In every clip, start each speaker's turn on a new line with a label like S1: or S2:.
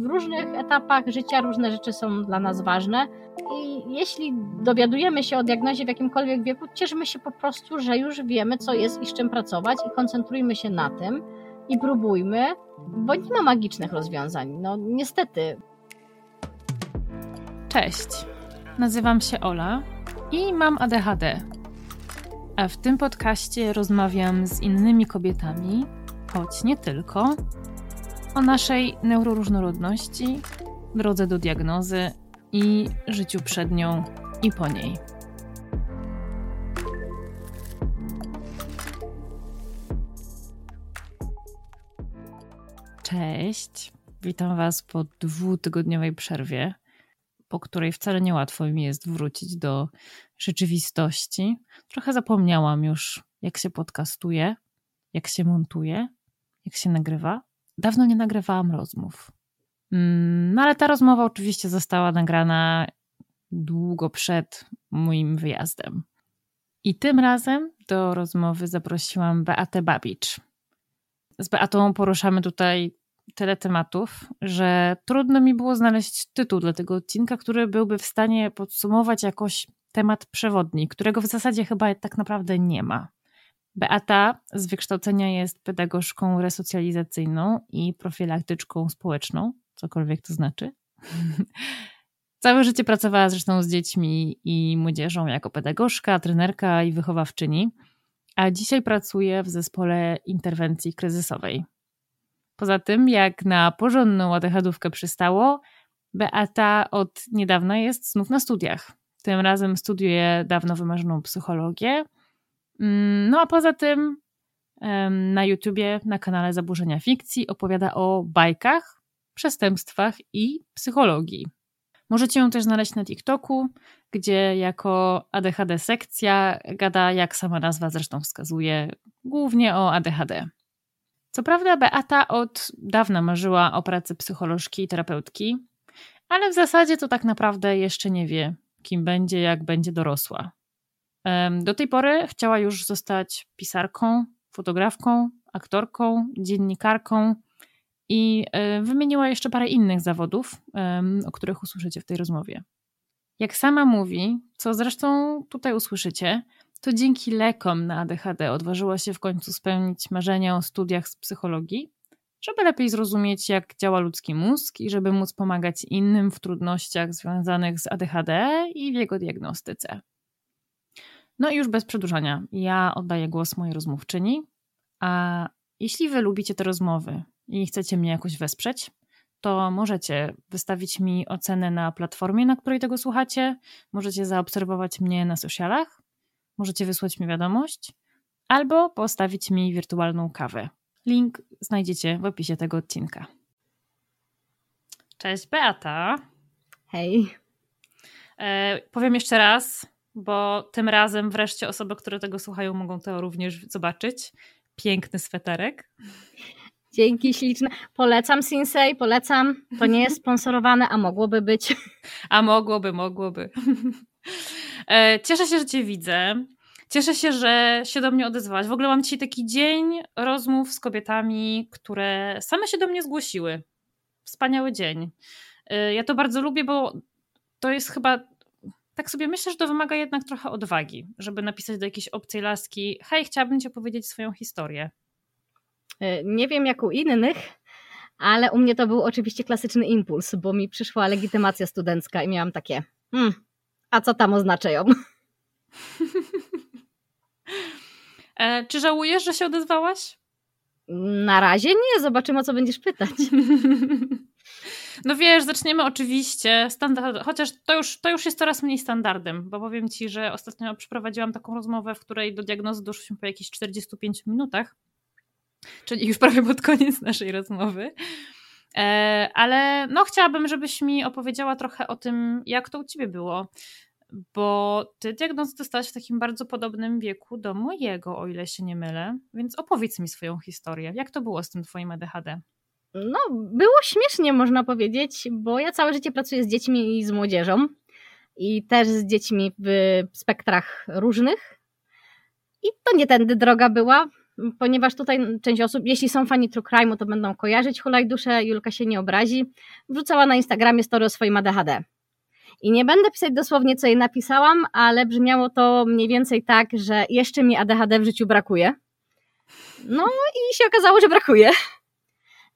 S1: w różnych etapach życia różne rzeczy są dla nas ważne. I jeśli dowiadujemy się o diagnozie w jakimkolwiek wieku, cieszymy się po prostu, że już wiemy, co jest i z czym pracować, i koncentrujmy się na tym i próbujmy, bo nie ma magicznych rozwiązań. No niestety.
S2: Cześć. Nazywam się Ola i mam ADHD. A w tym podcaście rozmawiam z innymi kobietami, choć nie tylko, o naszej neuroróżnorodności, drodze do diagnozy i życiu przed nią i po niej. Cześć, witam Was po dwutygodniowej przerwie, po której wcale niełatwo mi jest wrócić do rzeczywistości. Trochę zapomniałam już, jak się podcastuje, jak się montuje, jak się nagrywa. Dawno nie nagrywałam rozmów. No ale ta rozmowa oczywiście została nagrana długo przed moim wyjazdem. I tym razem do rozmowy zaprosiłam Beatę Babicz. Z Beatą poruszamy tutaj tyle tematów, że trudno mi było znaleźć tytuł dla tego odcinka, który byłby w stanie podsumować jakoś temat przewodni, którego w zasadzie chyba tak naprawdę nie ma. Beata z wykształcenia jest pedagogzką resocjalizacyjną i profilaktyczką społeczną, cokolwiek to znaczy. Całe życie pracowała zresztą z dziećmi i młodzieżą jako pedagogzka, trenerka i wychowawczyni, a dzisiaj pracuje w zespole interwencji kryzysowej. Poza tym, jak na porządną ADHD przystało, Beata od niedawna jest znów na studiach. Tym razem studiuje dawno wymarzoną psychologię. Mm, no a poza tym na YouTubie, na kanale Zaburzenia Fikcji opowiada o bajkach, przestępstwach i psychologii. Możecie ją też znaleźć na TikToku, gdzie jako ADHD sekcja gada, jak sama nazwa zresztą wskazuje, głównie o ADHD. Co prawda, Beata od dawna marzyła o pracy psycholożki i terapeutki, ale w zasadzie to tak naprawdę jeszcze nie wie, kim będzie, jak będzie dorosła. Do tej pory chciała już zostać pisarką, fotografką, aktorką, dziennikarką i e, wymieniła jeszcze parę innych zawodów, o których usłyszycie w tej rozmowie. Jak sama mówi, co zresztą tutaj usłyszycie, to dzięki lekom na ADHD odważyła się w końcu spełnić marzenia o studiach z psychologii, żeby lepiej zrozumieć, jak działa ludzki mózg i żeby móc pomagać innym w trudnościach związanych z ADHD i w jego diagnostyce. No i już bez przedłużania, ja oddaję głos mojej rozmówczyni, a jeśli wy lubicie te rozmowy i chcecie mnie jakoś wesprzeć, to możecie wystawić mi ocenę na platformie, na której tego słuchacie, możecie zaobserwować mnie na socialach, możecie wysłać mi wiadomość, albo postawić mi wirtualną kawę. Link znajdziecie w opisie tego odcinka. Cześć Beata.
S1: Hej.
S2: E, powiem jeszcze raz, bo tym razem wreszcie osoby, które tego słuchają, mogą to również zobaczyć. Piękny sweterek.
S1: Dzięki śliczne. Polecam Sinsei, polecam. To nie jest sponsorowane, a mogłoby być.
S2: A mogłoby, mogłoby. E, cieszę się, że Cię widzę. Cieszę się, że się do mnie odezwałaś. W ogóle mam dzisiaj taki dzień rozmów z kobietami, które same się do mnie zgłosiły. Wspaniały dzień. E, ja to bardzo lubię, bo to jest chyba tak sobie myślę, że to wymaga jednak trochę odwagi, żeby napisać do jakiejś obcej laski: Hej, chciałabym ci opowiedzieć swoją historię.
S1: E, nie wiem jak u innych, ale u mnie to był oczywiście klasyczny impuls, bo mi przyszła legitymacja studencka i miałam takie: hmm, a co tam oznaczają?
S2: e, czy żałujesz, że się odezwałaś?
S1: Na razie nie, zobaczymy o co będziesz pytać.
S2: No wiesz, zaczniemy oczywiście standard, chociaż to już, to już jest coraz mniej standardem, bo powiem Ci, że ostatnio przeprowadziłam taką rozmowę, w której do diagnozy doszliśmy po jakichś 45 minutach, czyli już prawie pod koniec naszej rozmowy. E, ale no chciałabym, żebyś mi opowiedziała trochę o tym, jak to u Ciebie było, bo Ty diagnozę dostałaś w takim bardzo podobnym wieku do mojego, o ile się nie mylę, więc opowiedz mi swoją historię. Jak to było z tym Twoim ADHD?
S1: No, było śmiesznie, można powiedzieć, bo ja całe życie pracuję z dziećmi i z młodzieżą i też z dziećmi w spektrach różnych. I to nie tędy droga była. ponieważ tutaj część osób, jeśli są fani True Crime'u, to będą kojarzyć Hulaj Duszę, Julka się nie obrazi, wrzucała na Instagramie story o swoim ADHD. I nie będę pisać dosłownie, co jej napisałam, ale brzmiało to mniej więcej tak, że jeszcze mi ADHD w życiu brakuje. No i się okazało, że brakuje.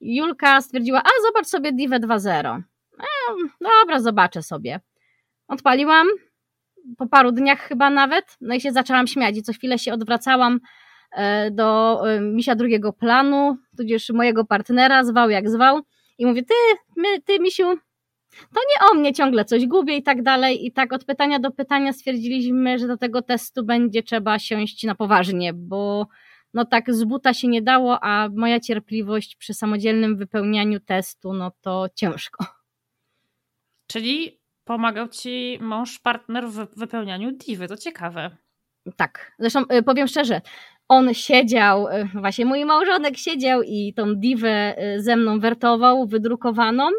S1: Julka stwierdziła, a zobacz sobie Dive 2.0. E, dobra, zobaczę sobie. Odpaliłam, po paru dniach chyba nawet, no i się zaczęłam śmiać i co chwilę się odwracałam e, do e, misia drugiego planu, tudzież mojego partnera, zwał jak zwał i mówię, ty, my, ty misiu, to nie o mnie ciągle coś gubię i tak dalej. I tak od pytania do pytania stwierdziliśmy, że do tego testu będzie trzeba siąść na poważnie, bo no tak z buta się nie dało, a moja cierpliwość przy samodzielnym wypełnianiu testu, no to ciężko.
S2: Czyli pomagał ci mąż, partner w wypełnianiu diwy, to ciekawe.
S1: Tak, zresztą y, powiem szczerze, on siedział, y, właśnie mój małżonek siedział i tą diwę y, ze mną wertował, wydrukowaną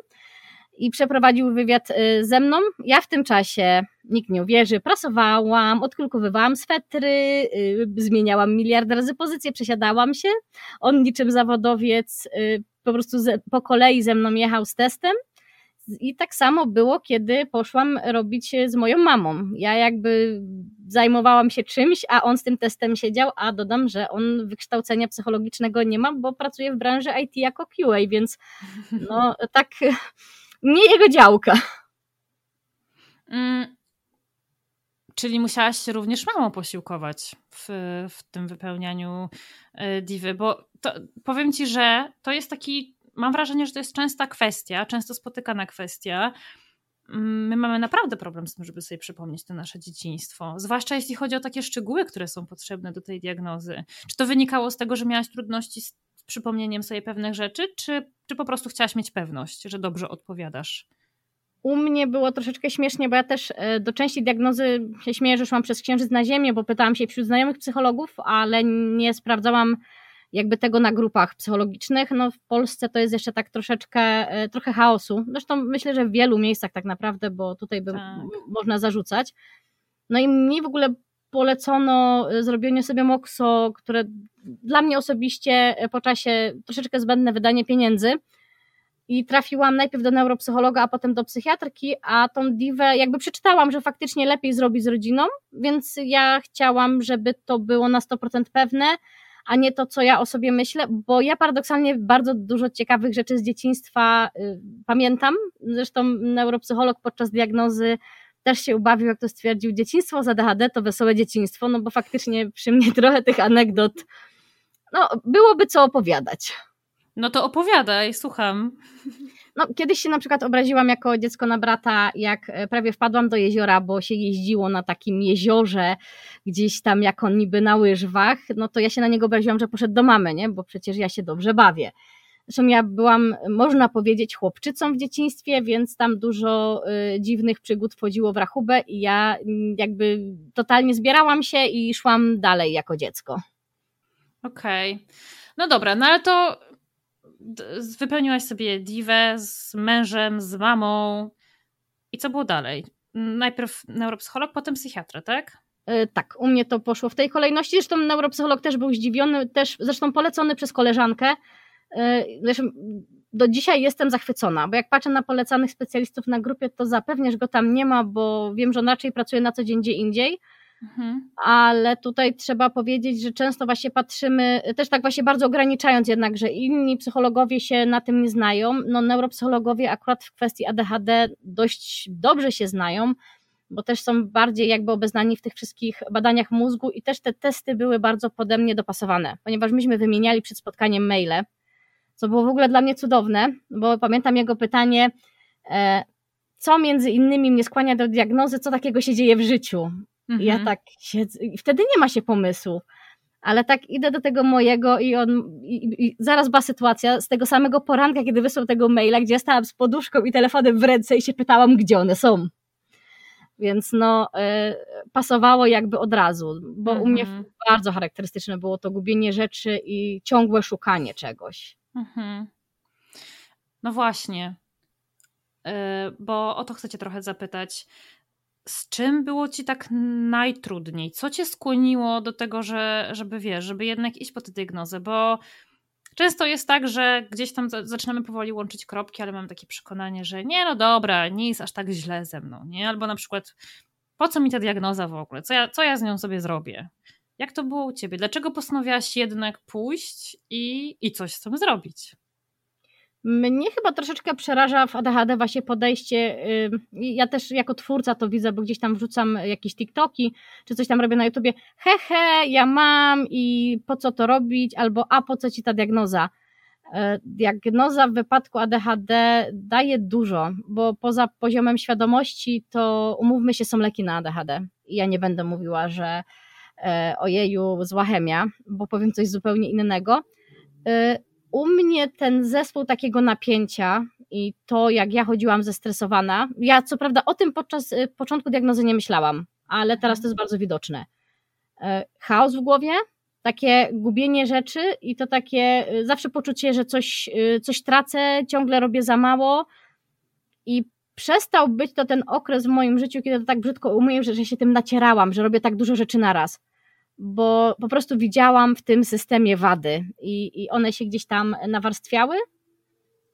S1: i przeprowadził wywiad ze mną. Ja w tym czasie, nikt nie uwierzy, prasowałam, odkulkowywałam swetry, y, zmieniałam miliard razy pozycję, przesiadałam się. On niczym zawodowiec y, po prostu po kolei ze mną jechał z testem. I tak samo było, kiedy poszłam robić z moją mamą. Ja jakby zajmowałam się czymś, a on z tym testem siedział, a dodam, że on wykształcenia psychologicznego nie ma, bo pracuje w branży IT jako QA, więc no tak nie jego działka.
S2: Mm, czyli musiałaś się również mamą posiłkować w, w tym wypełnianiu e, diwy, bo to, powiem ci, że to jest taki, mam wrażenie, że to jest częsta kwestia, często spotykana kwestia. Mm, my mamy naprawdę problem z tym, żeby sobie przypomnieć to nasze dzieciństwo, zwłaszcza jeśli chodzi o takie szczegóły, które są potrzebne do tej diagnozy. Czy to wynikało z tego, że miałaś trudności z przypomnieniem sobie pewnych rzeczy, czy, czy po prostu chciałaś mieć pewność, że dobrze odpowiadasz?
S1: U mnie było troszeczkę śmiesznie, bo ja też e, do części diagnozy się śmieję, że szłam przez księżyc na ziemię, bo pytałam się wśród znajomych psychologów, ale nie sprawdzałam jakby tego na grupach psychologicznych. No w Polsce to jest jeszcze tak troszeczkę, e, trochę chaosu. Zresztą myślę, że w wielu miejscach tak naprawdę, bo tutaj by tak. można zarzucać. No i mi w ogóle polecono e, zrobienie sobie mokso, które dla mnie osobiście po czasie troszeczkę zbędne wydanie pieniędzy. I trafiłam najpierw do neuropsychologa, a potem do psychiatrki, a tą diwę jakby przeczytałam, że faktycznie lepiej zrobić z rodziną, więc ja chciałam, żeby to było na 100% pewne, a nie to, co ja o sobie myślę, bo ja paradoksalnie bardzo dużo ciekawych rzeczy z dzieciństwa y, pamiętam. Zresztą neuropsycholog podczas diagnozy też się ubawił, jak to stwierdził, dzieciństwo z ADHD to wesołe dzieciństwo, no bo faktycznie przy mnie trochę tych anegdot, no byłoby co opowiadać.
S2: No to opowiadaj, słucham.
S1: No, kiedyś się na przykład obraziłam jako dziecko na brata, jak e, prawie wpadłam do jeziora, bo się jeździło na takim jeziorze, gdzieś tam jak on niby na łyżwach, no to ja się na niego obraziłam, że poszedł do mamy, nie? bo przecież ja się dobrze bawię. Zresztą ja byłam, można powiedzieć, chłopczycą w dzieciństwie, więc tam dużo y, dziwnych przygód wchodziło w rachubę i ja mm, jakby totalnie zbierałam się i szłam dalej jako dziecko.
S2: Okej. Okay. No dobra, no ale to wypełniłaś sobie diwę z mężem, z mamą. I co było dalej? Najpierw neuropsycholog, potem psychiatra, tak?
S1: Y, tak, u mnie to poszło w tej kolejności. Zresztą neuropsycholog też był zdziwiony, też zresztą polecony przez koleżankę, Zresztą do dzisiaj jestem zachwycona, bo jak patrzę na polecanych specjalistów na grupie, to zapewnie, że go tam nie ma, bo wiem, że on raczej pracuje na co dzień gdzie indziej. Mhm. Ale tutaj trzeba powiedzieć, że często właśnie patrzymy, też tak właśnie bardzo ograniczając jednak, że inni psychologowie się na tym nie znają. No neuropsychologowie akurat w kwestii ADHD dość dobrze się znają, bo też są bardziej jakby obeznani w tych wszystkich badaniach mózgu i też te testy były bardzo pode mnie dopasowane, ponieważ myśmy wymieniali przed spotkaniem maile co było w ogóle dla mnie cudowne, bo pamiętam jego pytanie, e, co między innymi mnie skłania do diagnozy, co takiego się dzieje w życiu. Mhm. Ja tak siedzę, i wtedy nie ma się pomysłu. Ale tak idę do tego mojego i on, i, i zaraz była sytuacja z tego samego poranka, kiedy wysłał tego maila, gdzie ja stałam z poduszką i telefonem w ręce i się pytałam, gdzie one są. Więc no, y, pasowało jakby od razu, bo mhm. u mnie mhm. bardzo charakterystyczne było to gubienie rzeczy i ciągłe szukanie czegoś. Mhm.
S2: No właśnie, yy, bo o to chcę Cię trochę zapytać. Z czym było ci tak najtrudniej? Co cię skłoniło do tego, że, żeby wiesz, żeby jednak iść po tę diagnozę? Bo często jest tak, że gdzieś tam zaczynamy powoli łączyć kropki, ale mam takie przekonanie, że nie, no dobra, nie jest aż tak źle ze mną, nie? Albo na przykład, po co mi ta diagnoza w ogóle? Co ja, co ja z nią sobie zrobię? Jak to było u ciebie? Dlaczego postanowiłaś jednak pójść i, i coś z tym zrobić?
S1: Mnie chyba troszeczkę przeraża w ADHD właśnie podejście. Ja też jako twórca to widzę, bo gdzieś tam wrzucam jakieś TikToki, czy coś tam robię na YouTubie. Hehe, ja mam i po co to robić? Albo a po co ci ta diagnoza? E, diagnoza w wypadku ADHD daje dużo, bo poza poziomem świadomości to umówmy się, są leki na ADHD. I ja nie będę mówiła, że e, ojeju, zła chemia, bo powiem coś zupełnie innego e, u mnie ten zespół takiego napięcia i to, jak ja chodziłam zestresowana, ja co prawda o tym podczas y, początku diagnozy nie myślałam, ale teraz to jest bardzo widoczne. E, chaos w głowie, takie gubienie rzeczy i to takie y, zawsze poczucie, że coś, y, coś tracę, ciągle robię za mało i przestał być to ten okres w moim życiu, kiedy to tak brzydko umiem, że, że się tym nacierałam, że robię tak dużo rzeczy naraz bo po prostu widziałam w tym systemie wady i, i one się gdzieś tam nawarstwiały,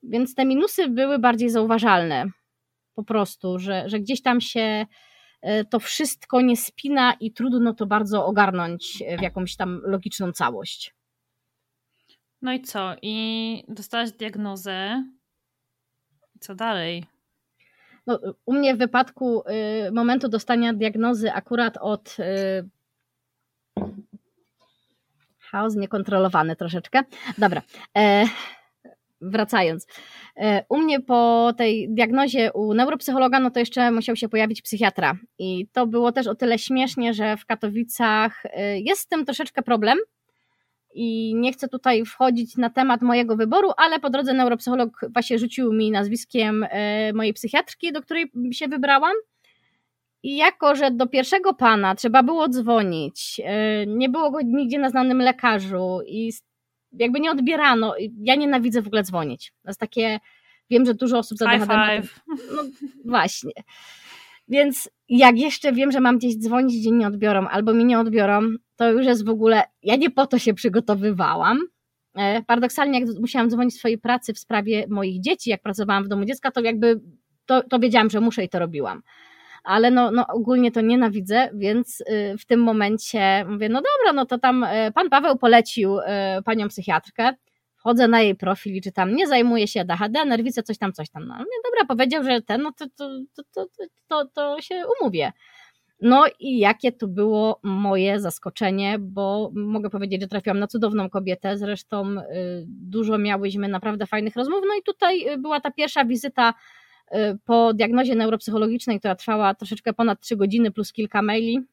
S1: więc te minusy były bardziej zauważalne. Po prostu, że, że gdzieś tam się e, to wszystko nie spina i trudno to bardzo ogarnąć w jakąś tam logiczną całość.
S2: No i co? I dostałaś diagnozę. Co dalej?
S1: No, u mnie w wypadku y, momentu dostania diagnozy akurat od y, Chaos niekontrolowany troszeczkę. Dobra. E, wracając. E, u mnie po tej diagnozie u neuropsychologa, no to jeszcze musiał się pojawić psychiatra. I to było też o tyle śmiesznie, że w Katowicach e, jest z tym troszeczkę problem. I nie chcę tutaj wchodzić na temat mojego wyboru, ale po drodze neuropsycholog właśnie rzucił mi nazwiskiem e, mojej psychiatrki, do której się wybrałam. I jako, że do pierwszego pana trzeba było dzwonić, e, nie było go nigdzie na znanym lekarzu i jakby nie odbierano, ja nienawidzę w ogóle dzwonić. To jest takie, wiem, że dużo osób
S2: zadaje five.
S1: No właśnie. Więc jak jeszcze wiem, że mam gdzieś dzwonić, gdzie nie odbiorą, albo mi nie odbiorą, to już jest w ogóle, ja nie po to się przygotowywałam. E, paradoksalnie, jak musiałam dzwonić w swojej pracy w sprawie moich dzieci, jak pracowałam w domu dziecka, to jakby to, to wiedziałam, że muszę i to robiłam ale no, no ogólnie to nienawidzę, więc y, w tym momencie mówię, no dobra, no to tam y, pan Paweł polecił y, panią psychiatrkę, wchodzę na jej profil i czytam, nie zajmuje się ADHD, nerwice, coś tam, coś tam. No dobra, powiedział, że ten, no to, to, to, to, to, się umówię. No i jakie to było moje zaskoczenie, bo mogę powiedzieć, że trafiłam na cudowną kobietę, zresztą dużo miałyśmy naprawdę fajnych rozmów, no i tutaj była ta pierwsza wizyta po diagnozie neuropsychologicznej, która trwała troszeczkę ponad 3 godziny plus kilka maili,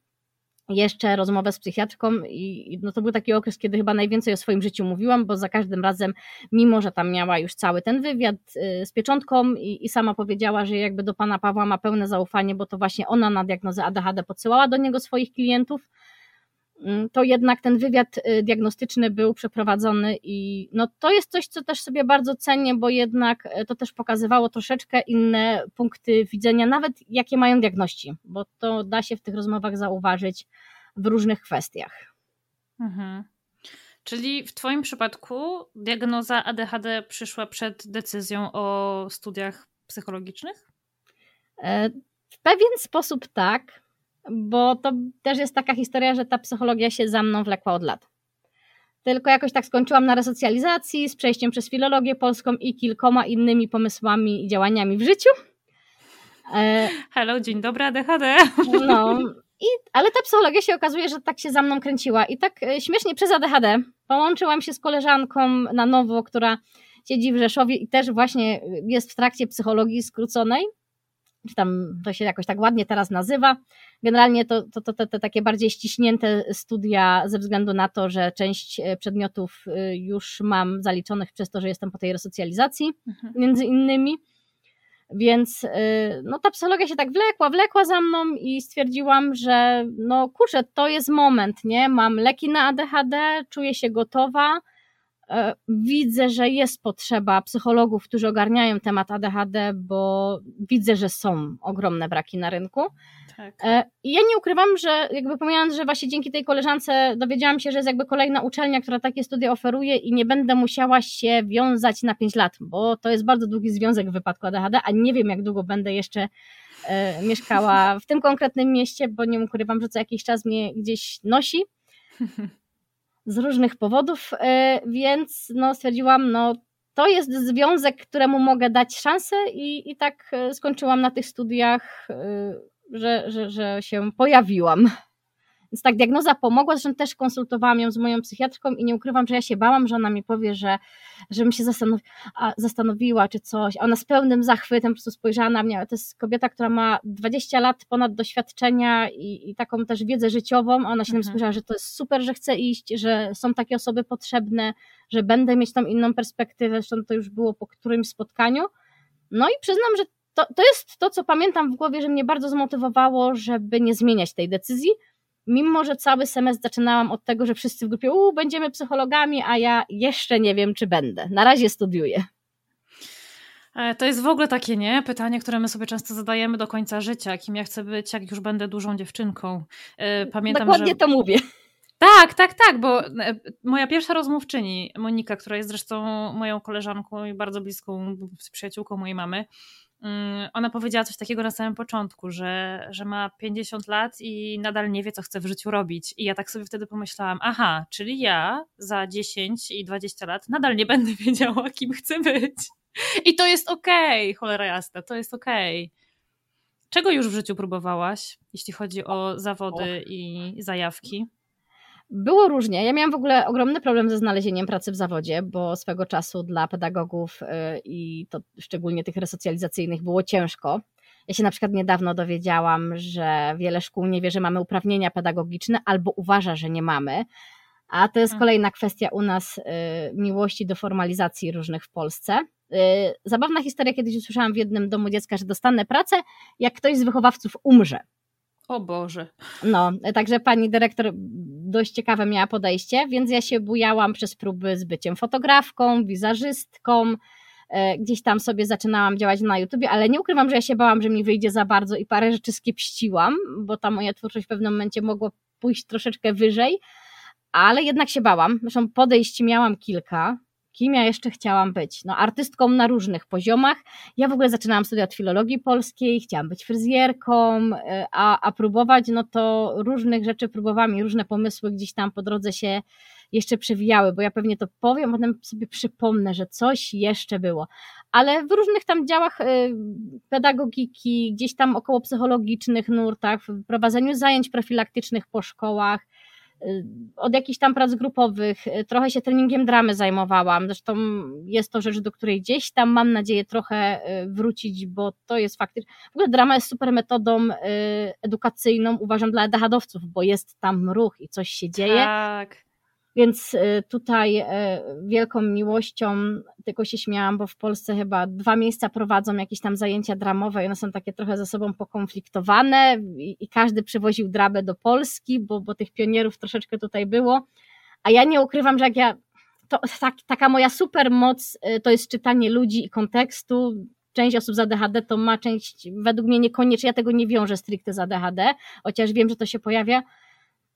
S1: jeszcze rozmowę z psychiatrką i no to był taki okres, kiedy chyba najwięcej o swoim życiu mówiłam, bo za każdym razem, mimo że tam miała już cały ten wywiad y, z pieczątką i, i sama powiedziała, że jakby do pana Pawła ma pełne zaufanie, bo to właśnie ona na diagnozę ADHD podsyłała do niego swoich klientów, to jednak ten wywiad y, diagnostyczny był przeprowadzony i no to jest coś, co też sobie bardzo cenię, bo jednak y, to też pokazywało troszeczkę inne punkty widzenia, nawet jakie mają diagności, bo to da się w tych rozmowach zauważyć w różnych kwestiach.
S2: Mhm. Czyli w Twoim przypadku diagnoza ADHD przyszła przed decyzją o studiach psychologicznych?
S1: E, w pewien sposób tak, bo to też jest taka historia, że ta psychologia się za mną wlekła od lat. Tylko jakoś tak skończyłam na resocjalizacji z przejściem przez filologię polską i kilkoma innymi pomysłami i działaniami w życiu.
S2: E, Hello, dzień dobry, ADHD.
S1: No, i, ale ta psychologia się okazuje, że tak się za mną kręciła. I tak e, śmiesznie przez ADHD połączyłam się z koleżanką na nowo, która siedzi w Rzeszowie i też właśnie jest w trakcie psychologii skróconej czy tam to się jakoś tak ładnie teraz nazywa. Generalnie to, to, to, te takie bardziej ściśnięte studia ze względu na to, że część e, przedmiotów e, już mam zaliczonych przez to, że jestem po tej resocjalizacji, mhm. między innymi. Więc e, no, ta psychologia się tak wlekła, wlekła za mną i stwierdziłam, że no kurczę, to jest moment, nie? Mam leki na ADHD, czuję się gotowa, widzę, że jest potrzeba psychologów, którzy ogarniają temat ADHD, bo widzę, że są ogromne braki na rynku. Tak. E, I ja nie ukrywam, że jakby pomijając, że właśnie dzięki tej koleżance dowiedziałam się, że jest jakby kolejna uczelnia, która takie studia oferuje i nie będę musiała się wiązać na 5 lat, bo to jest bardzo długi związek w wypadku ADHD, a nie wiem jak długo będę jeszcze e, mieszkała w tym konkretnym mieście, bo nie ukrywam, że co jakiś czas mnie gdzieś nosi z różnych powodów, e, więc no stwierdziłam, no to jest związek, któremu mogę dać szansę i, i tak e, skończyłam na tych studiach, e, że, że, że się pojawiłam. Więc tak, diagnoza pomogła, zresztą też konsultowałam ją z moją psychiatrką i nie ukrywam, że ja się bałam, że ona mi powie, że żebym się zastanowi zastanowiła czy coś. A ona z pełnym zachwytem po prostu spojrzała na mnie. To jest kobieta, która ma 20 lat ponad doświadczenia i, i taką też wiedzę życiową. A ona się mhm. spojrzała, że to jest super, że chce iść, że są takie osoby potrzebne, że będę mieć tą inną perspektywę. Zresztą to już było po którymś spotkaniu. No i przyznam, że to, to jest to, co pamiętam w głowie, że mnie bardzo zmotywowało, żeby nie zmieniać tej decyzji mimo że cały semestr zaczynałam od tego, że wszyscy w grupie, u, będziemy psychologami, a ja jeszcze nie wiem, czy będę. Na razie studiuję.
S2: E, to jest w ogóle takie, nie? Pytanie, które my sobie często zadajemy do końca życia. Kim ja chcę być, jak już będę dużą dziewczynką. E, pamiętam,
S1: Dokładnie
S2: że...
S1: to mówię.
S2: Tak, tak, tak, bo e, moja pierwsza rozmówczyni, Monika, która jest zresztą moją koleżanką i bardzo bliską przyjaciółką mojej mamy, ona powiedziała coś takiego na samym początku, że, że ma 50 lat i nadal nie wie, co chce w życiu robić. I ja tak sobie wtedy pomyślałam, aha, czyli ja za 10 i 20 lat nadal nie będę wiedziała, kim chcę być. I to jest okej, okay, cholera jasna, to jest okej. Okay. Czego już w życiu próbowałaś, jeśli chodzi o zawody i zajawki?
S1: Było różnie. Ja miałam w ogóle ogromny problem ze znalezieniem pracy w zawodzie, bo swego czasu dla pedagogów y, i to szczególnie tych resocjalizacyjnych było ciężko. Ja się na przykład niedawno dowiedziałam, że wiele szkół nie wie, że mamy uprawnienia pedagogiczne albo uważa, że nie mamy. A to jest mhm. kolejna kwestia u nas y, miłości do formalizacji różnych w Polsce. Y, zabawna historia, kiedyś usłyszałam w jednym domu dziecka, że dostanę pracę, jak ktoś z wychowawców umrze.
S2: O Boże.
S1: No, także pani dyrektor dość ciekawe miała podejście, więc ja się bujałam przez próby z byciem fotografką, wizerzystką, e, gdzieś tam sobie zaczynałam działać na YouTubie, ale nie ukrywam, że ja się bałam, że mi wyjdzie za bardzo i parę rzeczy skiepściłam, bo ta moja twórczość w pewnym momencie mogła pójść troszeczkę wyżej, ale jednak się bałam. Zresztą podejść miałam kilka, kim ja jeszcze chciałam być. No, artystką na różnych poziomach. Ja w ogóle zaczynałam studia od filologii polskiej, chciałam być fryzjerką, e, a, a próbować, no to różnych rzeczy próbowałam i różne pomysły gdzieś tam po drodze się jeszcze przewijały, bo ja pewnie to powiem, potem sobie przypomnę, że coś jeszcze było. Ale w różnych tam działach e, pedagogiki, gdzieś tam około psychologicznych nurtach, w prowadzeniu zajęć profilaktycznych po szkołach, od jakichś tam prac grupowych, y, trochę się treningiem dramy zajmowałam. Zresztą jest to rzecz, do której gdzieś tam mam nadzieję trochę y, wrócić, bo to jest faktycznie. W ogóle drama jest super metodą edukacyjną, uważam, dla edahadowców, bo jest tam ruch i coś się dzieje.
S2: Tak.
S1: Więc y, tutaj y, wielką miłością, tylko się śmiałam, bo w Polsce chyba dwa miejsca prowadzą jakieś tam zajęcia dramowe i one są takie trochę ze sobą pokonfliktowane i, i każdy przywoził drabę do Polski, bo, bo tych pionierów troszeczkę tutaj było. A ja nie ukrywam, że jak ja, to tak, taka moja super moc y, to jest czytanie ludzi i kontekstu. Część osób z ADHD to ma, część według mnie niekoniecznie, ja tego nie wiążę stricte z ADHD, chociaż wiem, że to się pojawia,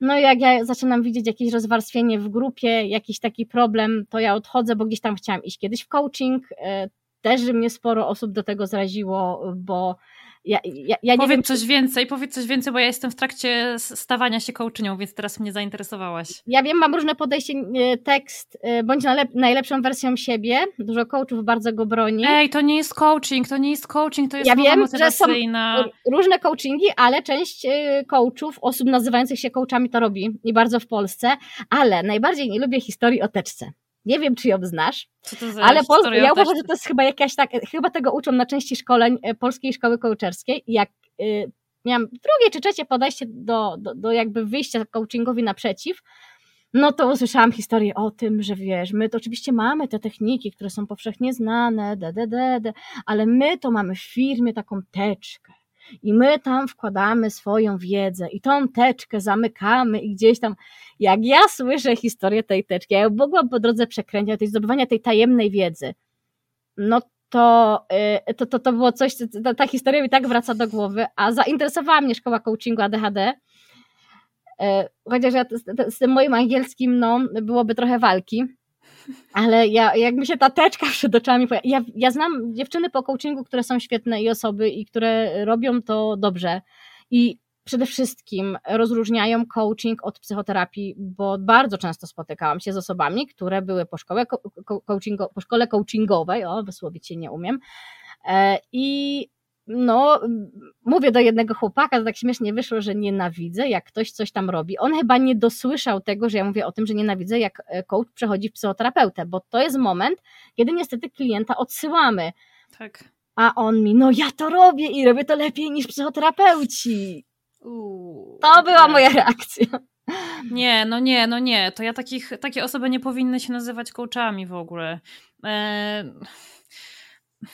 S1: no jak ja zaczynam widzieć jakieś rozwarstwienie w grupie, jakiś taki problem, to ja odchodzę, bo gdzieś tam chciałam iść kiedyś w coaching. E, też mnie sporo osób do tego zraziło, bo ja, ja, ja
S2: powiedz wiem, coś więcej, powiedz coś więcej, bo ja jestem w trakcie stawania się coachnią, więc teraz mnie zainteresowałaś.
S1: Ja wiem, mam różne podejście, e, tekst, e, bądź najlepszą wersją siebie, dużo coachów bardzo go broni.
S2: Ej, to nie jest coaching, to nie jest coaching, to jest ja wiem, że są
S1: różne coachingi, ale część e, coachów, osób nazywających się coachami to robi i bardzo w Polsce, ale najbardziej nie lubię historii o teczce. Nie wiem, czy ją znasz, ale Pol- ja uważam, że to jest chyba jakaś tak, chyba tego uczą na części szkoleń e, Polskiej Szkoły Coacherskiej. Jak y, miałam drugie czy trzecie podejście do, do, do jakby wyjścia coachingowi naprzeciw, no to usłyszałam historię o tym, że wiesz, my to oczywiście mamy te techniki, które są powszechnie znane, d, d, d, d, ale my to mamy w firmie taką teczkę i my tam wkładamy swoją wiedzę i tą teczkę zamykamy i gdzieś tam, jak ja słyszę historię tej teczki, ja mogłam po drodze przekręcić, tej zdobywania tej tajemnej wiedzy, no to, y, to, to, to było coś, ta, ta historia mi tak wraca do głowy, a zainteresowała mnie szkoła coachingu ADHD, y, chociaż ja z, z tym moim angielskim, no, byłoby trochę walki, ale ja, jak mi się ta teczka przed oczami ja, ja znam dziewczyny po coachingu, które są świetne i osoby i które robią to dobrze. I przede wszystkim rozróżniają coaching od psychoterapii, bo bardzo często spotykałam się z osobami, które były po szkole, coachingo, po szkole coachingowej, o, wysłowić się nie umiem, e, i no, mówię do jednego chłopaka, to tak śmiesznie wyszło, że nienawidzę, jak ktoś coś tam robi. On chyba nie dosłyszał tego, że ja mówię o tym, że nienawidzę, jak e, coach przechodzi w psychoterapeutę, bo to jest moment, kiedy niestety klienta odsyłamy.
S2: Tak.
S1: A on mi, no ja to robię i robię to lepiej niż psychoterapeuci. Uuu, to była tak. moja reakcja.
S2: Nie, no nie, no nie. To ja takich, takie osoby nie powinny się nazywać coachami w ogóle. Eee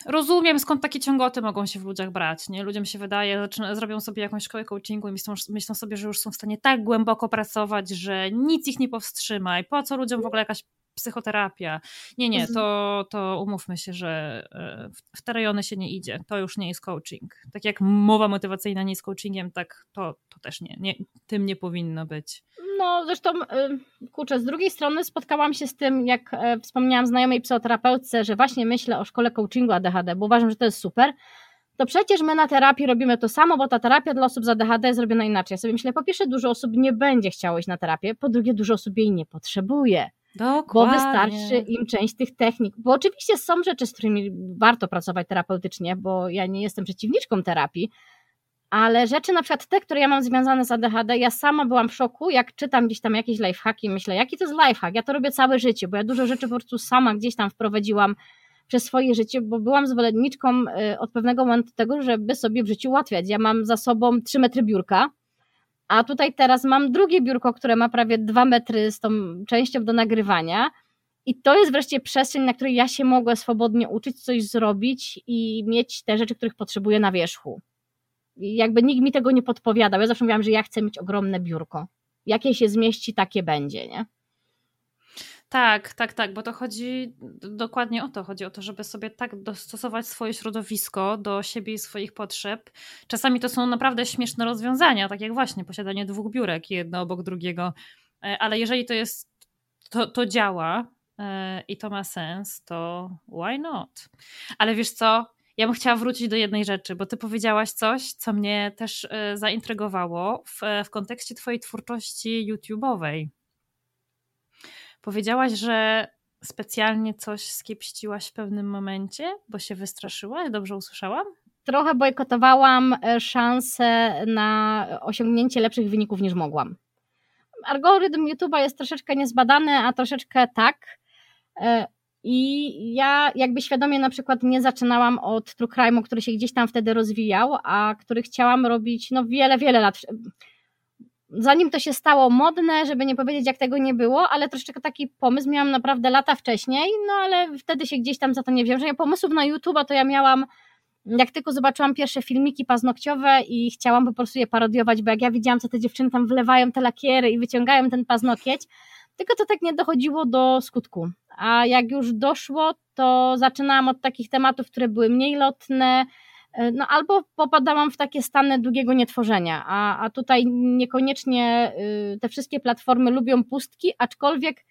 S2: rozumiem, skąd takie ciągoty mogą się w ludziach brać. Nie? Ludziom się wydaje, zaczyna, zrobią sobie jakąś szkołę coachingu i myślą, myślą sobie, że już są w stanie tak głęboko pracować, że nic ich nie powstrzyma i po co ludziom w ogóle jakaś psychoterapia. Nie, nie, mhm. to, to umówmy się, że e, w te rejony się nie idzie. To już nie jest coaching. Tak jak mowa motywacyjna nie jest coachingiem, tak to, to też nie, nie. Tym nie powinno być.
S1: No, zresztą, y, kurczę, z drugiej strony spotkałam się z tym, jak e, wspomniałam znajomej psychoterapeutce, że właśnie myślę o szkole coachingu ADHD, bo uważam, że to jest super. To przecież my na terapii robimy to samo, bo ta terapia dla osób z ADHD jest robiona inaczej. Ja sobie myślę, po pierwsze, dużo osób nie będzie chciało iść na terapię, po drugie, dużo osób jej nie potrzebuje.
S2: Dokładnie.
S1: Bo wystarczy im część tych technik. Bo oczywiście są rzeczy, z którymi warto pracować terapeutycznie, bo ja nie jestem przeciwniczką terapii, ale rzeczy na przykład te, które ja mam związane z ADHD, ja sama byłam w szoku, jak czytam gdzieś tam jakieś lifehacki, myślę, jaki to jest lifehack? Ja to robię całe życie, bo ja dużo rzeczy po prostu sama gdzieś tam wprowadziłam przez swoje życie, bo byłam zwolenniczką y, od pewnego momentu tego, żeby sobie w życiu ułatwiać. Ja mam za sobą 3 metry biurka, a tutaj teraz mam drugie biurko, które ma prawie dwa metry z tą częścią do nagrywania. I to jest wreszcie przestrzeń, na której ja się mogę swobodnie uczyć, coś zrobić i mieć te rzeczy, których potrzebuję na wierzchu. I jakby nikt mi tego nie podpowiadał. Ja zawsze mówiłam, że ja chcę mieć ogromne biurko. Jakie się zmieści, takie będzie, nie?
S2: Tak, tak, tak, bo to chodzi dokładnie o to. Chodzi o to, żeby sobie tak dostosować swoje środowisko do siebie i swoich potrzeb. Czasami to są naprawdę śmieszne rozwiązania, tak jak właśnie posiadanie dwóch biurek, jedno obok drugiego, e, ale jeżeli to jest, to, to działa e, i to ma sens, to why not? Ale wiesz co? Ja bym chciała wrócić do jednej rzeczy, bo ty powiedziałaś coś, co mnie też e, zaintrygowało w, w kontekście twojej twórczości YouTube'owej. Powiedziałaś, że specjalnie coś skiepściłaś w pewnym momencie, bo się wystraszyłaś? Dobrze usłyszałam?
S1: Trochę bojkotowałam e, szansę na osiągnięcie lepszych wyników niż mogłam. Algorytm YouTube'a jest troszeczkę niezbadany, a troszeczkę tak. E, I ja jakby świadomie na przykład nie zaczynałam od true crime'u, który się gdzieś tam wtedy rozwijał, a który chciałam robić no wiele, wiele lat zanim to się stało modne, żeby nie powiedzieć, jak tego nie było, ale troszeczkę taki pomysł miałam naprawdę lata wcześniej, no ale wtedy się gdzieś tam za to nie wziąłem. Ja pomysłów na YouTube'a to ja miałam, jak tylko zobaczyłam pierwsze filmiki paznokciowe i chciałam po prostu je parodiować, bo jak ja widziałam, co te dziewczyny tam wlewają te lakiery i wyciągają ten paznokieć, tylko to tak nie dochodziło do skutku. A jak już doszło, to zaczynałam od takich tematów, które były mniej lotne, no albo popadałam w takie stany długiego nietworzenia, a, a tutaj niekoniecznie y, te wszystkie platformy lubią pustki, aczkolwiek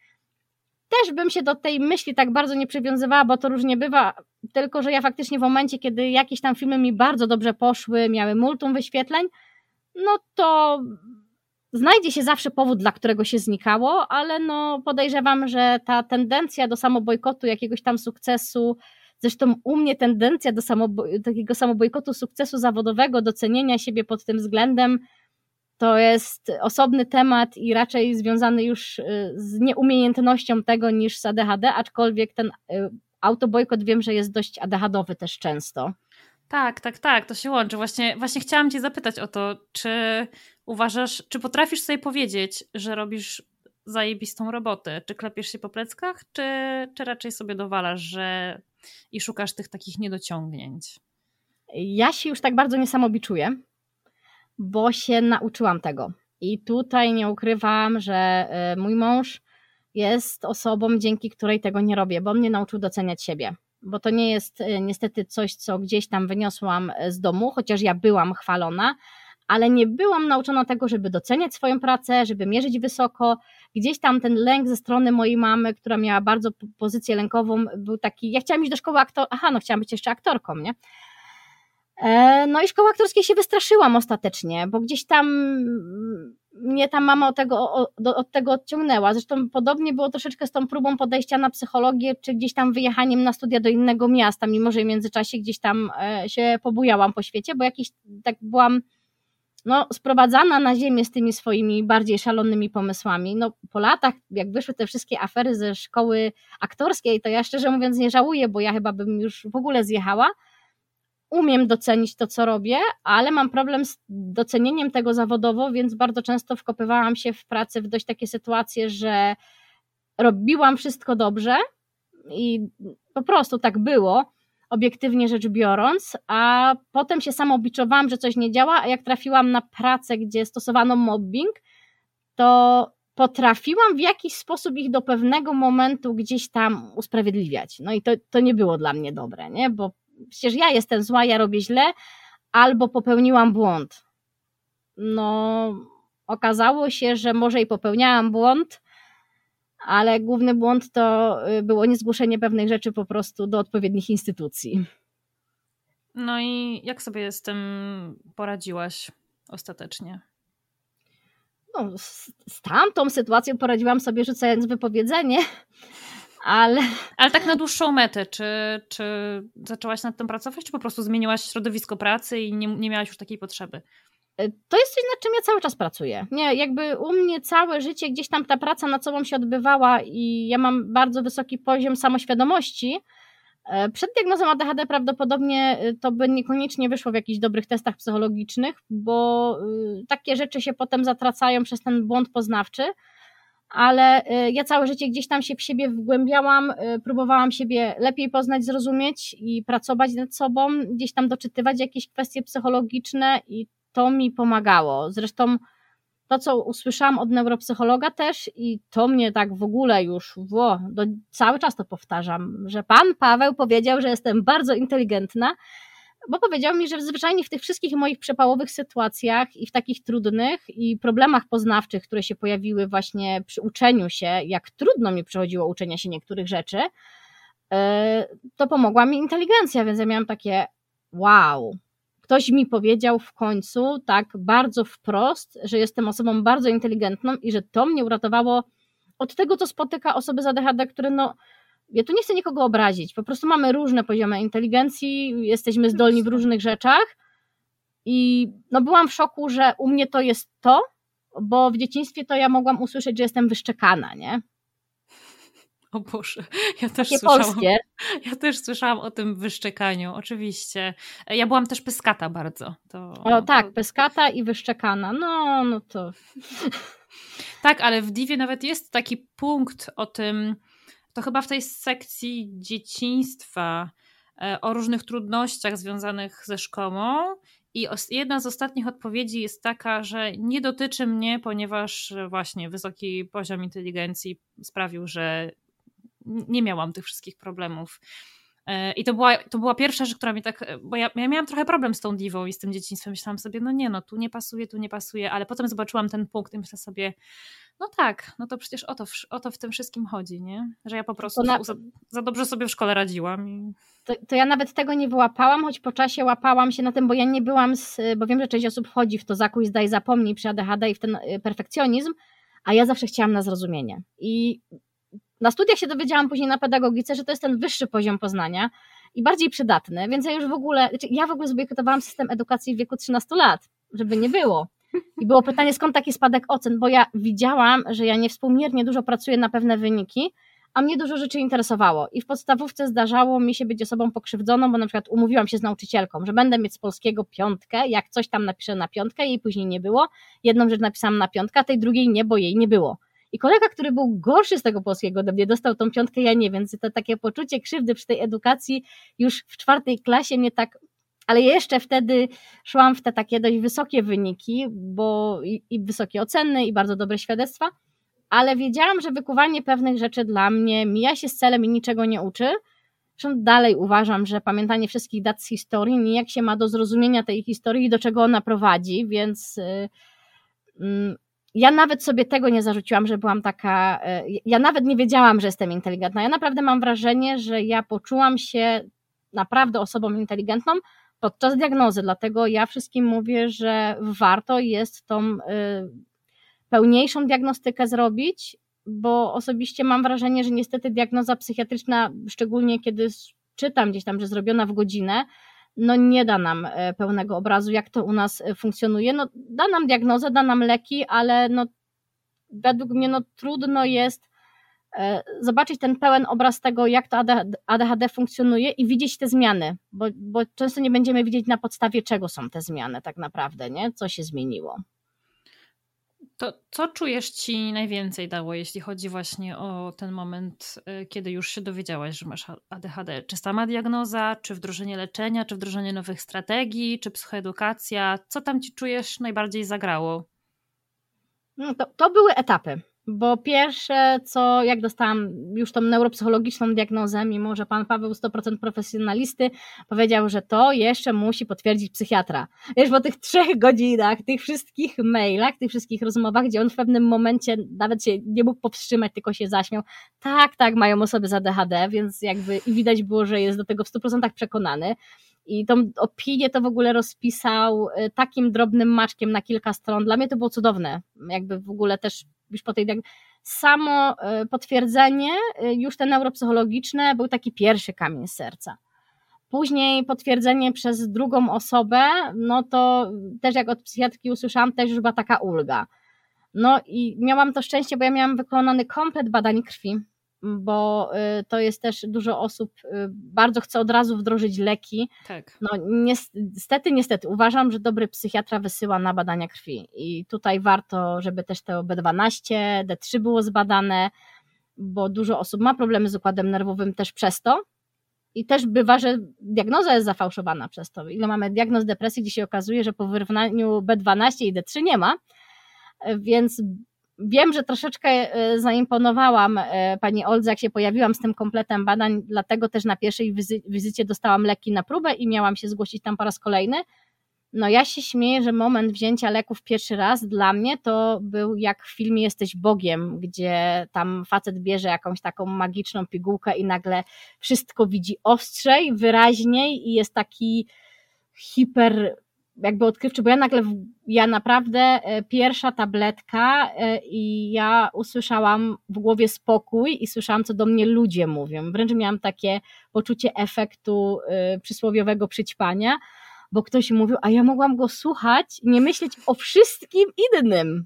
S1: też bym się do tej myśli tak bardzo nie przywiązywała, bo to różnie bywa, tylko że ja faktycznie w momencie, kiedy jakieś tam filmy mi bardzo dobrze poszły, miały multum wyświetleń, no to znajdzie się zawsze powód, dla którego się znikało, ale no podejrzewam, że ta tendencja do samobojkotu jakiegoś tam sukcesu Zresztą u mnie tendencja do samobo- takiego samobojkotu sukcesu zawodowego, docenienia siebie pod tym względem, to jest osobny temat i raczej związany już y, z nieumiejętnością tego niż z ADHD, aczkolwiek ten y, autobojkot wiem, że jest dość ADHDowy też często.
S2: Tak, tak, tak, to się łączy. Właśnie, właśnie chciałam Cię zapytać o to, czy uważasz, czy potrafisz sobie powiedzieć, że robisz zajebistą robotę? Czy klepiesz się po pleckach, czy, czy raczej sobie dowalasz, że i szukasz tych takich niedociągnięć?
S1: Ja się już tak bardzo nie samobiczuję, bo się nauczyłam tego. I tutaj nie ukrywam, że y, mój mąż jest osobą, dzięki której tego nie robię, bo mnie nauczył doceniać siebie. Bo to nie jest y, niestety coś, co gdzieś tam wyniosłam z domu, chociaż ja byłam chwalona, ale nie byłam nauczona tego, żeby doceniać swoją pracę, żeby mierzyć wysoko. Gdzieś tam ten lęk ze strony mojej mamy, która miała bardzo pozycję lękową, był taki, ja chciałam iść do szkoły aktor, aha, no chciałam być jeszcze aktorką, nie? E, no i szkoły aktorskiej się wystraszyłam ostatecznie, bo gdzieś tam mnie ta mama od tego, od tego odciągnęła. Zresztą podobnie było troszeczkę z tą próbą podejścia na psychologię, czy gdzieś tam wyjechaniem na studia do innego miasta, mimo że w międzyczasie gdzieś tam e, się pobujałam po świecie, bo jakiś tak byłam no, sprowadzana na ziemię z tymi swoimi bardziej szalonymi pomysłami. No, po latach, jak wyszły te wszystkie afery ze szkoły aktorskiej, to ja szczerze mówiąc nie żałuję, bo ja chyba bym już w ogóle zjechała. Umiem docenić to, co robię, ale mam problem z docenieniem tego zawodowo, więc bardzo często wkopywałam się w pracę w dość takie sytuacje, że robiłam wszystko dobrze i po prostu tak było obiektywnie rzecz biorąc, a potem się samobiczowałam, że coś nie działa, a jak trafiłam na pracę, gdzie stosowano mobbing, to potrafiłam w jakiś sposób ich do pewnego momentu gdzieś tam usprawiedliwiać. No i to, to nie było dla mnie dobre, nie? bo przecież ja jestem zła, ja robię źle, albo popełniłam błąd. No, okazało się, że może i popełniałam błąd, ale główny błąd to y, było niezgłoszenie pewnych rzeczy po prostu do odpowiednich instytucji.
S2: No i jak sobie z tym poradziłaś ostatecznie?
S1: No, z, z tamtą sytuacją poradziłam sobie rzucając wypowiedzenie, ale...
S2: Ale tak na dłuższą metę, czy, czy zaczęłaś nad tym pracować, czy po prostu zmieniłaś środowisko pracy i nie, nie miałaś już takiej potrzeby?
S1: To jest coś, nad czym ja cały czas pracuję. Nie, jakby u mnie całe życie gdzieś tam ta praca nad sobą się odbywała i ja mam bardzo wysoki poziom samoświadomości. E, przed diagnozą ADHD prawdopodobnie e, to by niekoniecznie wyszło w jakichś dobrych testach psychologicznych, bo takie rzeczy się potem zatracają przez ten błąd poznawczy, ale ja całe życie gdzieś tam się w siebie wgłębiałam, próbowałam siebie lepiej poznać, zrozumieć i pracować nad sobą, gdzieś tam doczytywać jakieś kwestie psychologiczne i to mi pomagało. Zresztą to, co usłyszałam od neuropsychologa też i to mnie tak w ogóle już, wo, do, cały czas to powtarzam, że pan Paweł powiedział, że jestem bardzo inteligentna, bo powiedział mi, że zwyczajnie w tych wszystkich moich przepałowych sytuacjach i w takich trudnych i problemach poznawczych, które się pojawiły właśnie przy uczeniu się, jak trudno mi przychodziło uczenia się niektórych rzeczy, e, to pomogła mi inteligencja, więc ja miałam takie wow, ktoś mi powiedział w końcu tak bardzo wprost, że jestem osobą bardzo inteligentną i że to mnie uratowało od tego, co spotyka osoby z ADHD, które no, ja tu nie chcę nikogo obrazić, po prostu mamy różne poziomy inteligencji, jesteśmy zdolni w różnych rzeczach i no byłam w szoku, że u mnie to jest to, bo w dzieciństwie to ja mogłam usłyszeć, że jestem wyszczekana, nie?
S2: O Boże, ja też Takie słyszałam. Polskie. Ja też słyszałam o tym wyszczekaniu, oczywiście. Ja byłam też pyskata bardzo. To,
S1: o tak, to... pyskata i wyszczekana. No, no to.
S2: Tak, ale w Divie nawet jest taki punkt o tym, to chyba w tej sekcji dzieciństwa, e, o różnych trudnościach związanych ze szkołą. I jedna z ostatnich odpowiedzi jest taka, że nie dotyczy mnie, ponieważ właśnie wysoki poziom inteligencji sprawił, że nie miałam tych wszystkich problemów. E, I to była, to była pierwsza rzecz, która mi tak, bo ja, ja miałam trochę problem z tą diwą i z tym dzieciństwem. Myślałam sobie, no nie, no tu nie pasuje, tu nie pasuje, ale potem zobaczyłam ten punkt i myślę sobie, no tak, no to przecież o to, o to w tym wszystkim chodzi, nie? Że ja po prostu na... za, za, dobrze sobie w szkole radziłam. I...
S1: To, to, ja nawet tego nie wyłapałam, choć po czasie łapałam się na tym, bo ja nie byłam, z, bo wiem, że część osób wchodzi w to zakuj, zdaj, zapomnij przy ADHD i w ten y, perfekcjonizm, a ja zawsze chciałam na zrozumienie. I na studiach się dowiedziałam później na pedagogice, że to jest ten wyższy poziom poznania i bardziej przydatny, więc ja już w ogóle, znaczy ja w ogóle zbojkotowałam system edukacji w wieku 13 lat, żeby nie było. I było pytanie, skąd taki spadek ocen, bo ja widziałam, że ja niewspółmiernie dużo pracuję na pewne wyniki, a mnie dużo rzeczy interesowało. I w podstawówce zdarzało mi się być osobą pokrzywdzoną, bo na przykład umówiłam się z nauczycielką, że będę mieć z polskiego piątkę, jak coś tam napiszę na piątkę, jej później nie było. Jedną rzecz napisałam na piątkę, a tej drugiej nie, bo jej nie było. I kolega, który był gorszy z tego polskiego ode mnie, dostał tą piątkę, ja nie, więc to takie poczucie krzywdy przy tej edukacji już w czwartej klasie mnie tak ale jeszcze wtedy szłam w te takie dość wysokie wyniki, bo i, i wysokie oceny, i bardzo dobre świadectwa, ale wiedziałam, że wykuwanie pewnych rzeczy dla mnie mija się z celem i niczego nie uczy. Zresztą dalej uważam, że pamiętanie wszystkich dat z historii nijak się ma do zrozumienia tej historii i do czego ona prowadzi, więc yy, ja nawet sobie tego nie zarzuciłam, że byłam taka. Yy, ja nawet nie wiedziałam, że jestem inteligentna. Ja naprawdę mam wrażenie, że ja poczułam się naprawdę osobą inteligentną podczas diagnozy. Dlatego ja wszystkim mówię, że warto jest tą y, pełniejszą diagnostykę zrobić, bo osobiście mam wrażenie, że niestety diagnoza psychiatryczna, szczególnie kiedy czytam gdzieś tam, że zrobiona w godzinę, no nie da nam e, pełnego obrazu, jak to u nas e, funkcjonuje. No, da nam diagnozę, da nam leki, ale no, według mnie no, trudno jest E, zobaczyć ten pełen obraz tego, jak to ADHD funkcjonuje i widzieć te zmiany, bo, bo często nie będziemy widzieć na podstawie czego są te zmiany tak naprawdę, nie? co się zmieniło.
S2: To co czujesz ci najwięcej dało, jeśli chodzi właśnie o ten moment, e, kiedy już się dowiedziałaś, że masz ADHD? Czy sama diagnoza, czy wdrożenie leczenia, czy wdrożenie nowych strategii, czy psychoedukacja? Co tam ci czujesz najbardziej zagrało?
S1: No to, to były etapy bo pierwsze, co jak dostałam już tą neuropsychologiczną diagnozę, mimo że pan Paweł 100% profesjonalisty powiedział, że to jeszcze musi potwierdzić psychiatra. Wiesz, po tych trzech godzinach, tych wszystkich mailach, tych wszystkich rozmowach, gdzie on w pewnym momencie nawet się nie mógł powstrzymać, tylko się zaśmiał. Tak, tak, mają osoby za DHD, więc jakby i widać było, że jest do tego w 100% przekonany. I tą opinię to w ogóle rozpisał y, takim drobnym maczkiem na kilka stron. Dla mnie to było cudowne. Jakby w ogóle też już po tej samo y, potwierdzenie, y, już te neuropsychologiczne, był taki pierwszy kamień serca. Później potwierdzenie przez drugą osobę, no to też jak od psychiatrki usłyszałam, też już była taka ulga. No i miałam to szczęście, bo ja miałam wykonany komplet badań krwi bo y, to jest też dużo osób y, bardzo chce od razu wdrożyć leki. Tak. No niestety, niestety uważam, że dobry psychiatra wysyła na badania krwi i tutaj warto, żeby też to B12, D3 było zbadane, bo dużo osób ma problemy z układem nerwowym też przez to. I też bywa, że diagnoza jest zafałszowana przez to. Ile mamy diagnoz depresji, gdzie się okazuje, że po wyrównaniu B12 i D3 nie ma, więc Wiem, że troszeczkę e, zaimponowałam e, pani Oldze, jak się pojawiłam z tym kompletem badań, dlatego też na pierwszej wizy wizycie dostałam leki na próbę i miałam się zgłosić tam po raz kolejny. No ja się śmieję, że moment wzięcia leków pierwszy raz dla mnie to był jak w filmie Jesteś Bogiem, gdzie tam facet bierze jakąś taką magiczną pigułkę i nagle wszystko widzi ostrzej, wyraźniej i jest taki hiper jakby odkrywczy, bo ja nagle, ja naprawdę e, pierwsza tabletka e, i ja usłyszałam w głowie spokój i słyszałam, co do mnie ludzie mówią. Wręcz miałam takie poczucie efektu e, przysłowiowego przyćpania, bo ktoś mówił, a ja mogłam go słuchać nie myśleć o wszystkim innym.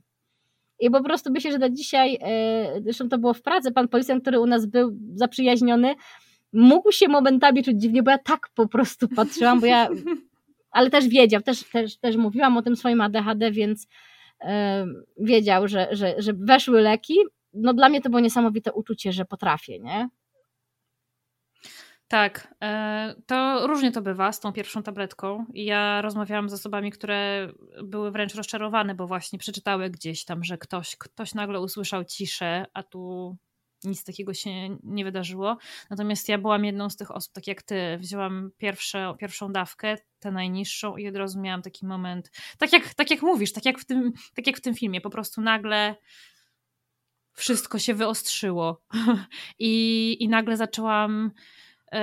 S1: I po prostu myślę, że do dzisiaj, zresztą to było w Pradze, pan policjant, który u nas był zaprzyjaźniony, mógł się momentami czuć dziwnie, bo ja tak po prostu patrzyłam, bo ja ale też wiedział, też, też, też mówiłam o tym swoim ADHD, więc yy, wiedział, że, że, że weszły leki. No dla mnie to było niesamowite uczucie, że potrafię, nie?
S2: Tak, e, to różnie to bywa z tą pierwszą tabletką. Ja rozmawiałam z osobami, które były wręcz rozczarowane, bo właśnie przeczytały gdzieś tam, że ktoś, ktoś nagle usłyszał ciszę, a tu nic takiego się nie wydarzyło. Natomiast ja byłam jedną z tych osób, tak jak ty, wzięłam pierwsze, pierwszą dawkę, tę najniższą i od razu miałam taki moment, tak jak, tak jak mówisz, tak jak, w tym, tak jak w tym filmie, po prostu nagle wszystko się wyostrzyło i, i nagle zaczęłam yy,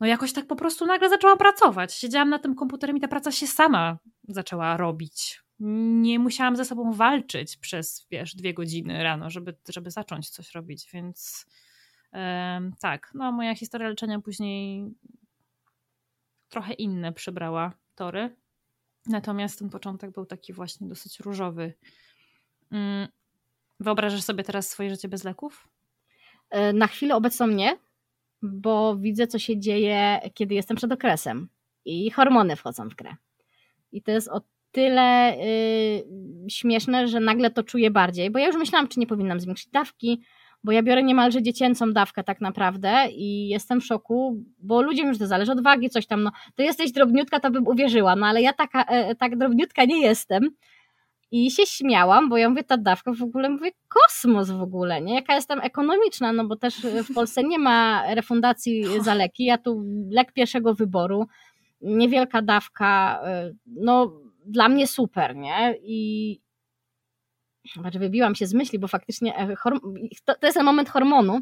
S2: no jakoś tak po prostu nagle zaczęłam pracować. Siedziałam na tym komputerem i ta praca się sama zaczęła robić nie musiałam ze sobą walczyć przez, wiesz, dwie godziny rano, żeby, żeby zacząć coś robić, więc tak, no moja historia leczenia później trochę inne przybrała tory, natomiast ten początek był taki właśnie dosyć różowy. Mm, wyobrażasz sobie teraz swoje życie bez leków?
S1: E, na chwilę obecną nie, bo widzę, co się dzieje, kiedy jestem przed okresem i hormony wchodzą w grę. I to jest od tyle y, śmieszne, że nagle to czuję bardziej, bo ja już myślałam, czy nie powinnam zwiększyć dawki, bo ja biorę niemalże dziecięcą dawkę tak naprawdę i jestem w szoku, bo ludziom już to zależy od wagi, coś tam, no, to jesteś drobniutka, to bym uwierzyła, no ale ja taka, e, tak drobniutka nie jestem. I się śmiałam, bo ja mówię, ta dawka w ogóle, mówię, kosmos w ogóle, nie? Jaka jestem ekonomiczna, no bo też w Polsce nie ma refundacji za leki, ja tu lek pierwszego wyboru, niewielka dawka, e, no dla mnie super, nie? I, znaczy wybiłam się z myśli, bo faktycznie e, to, jest ten moment hormonu.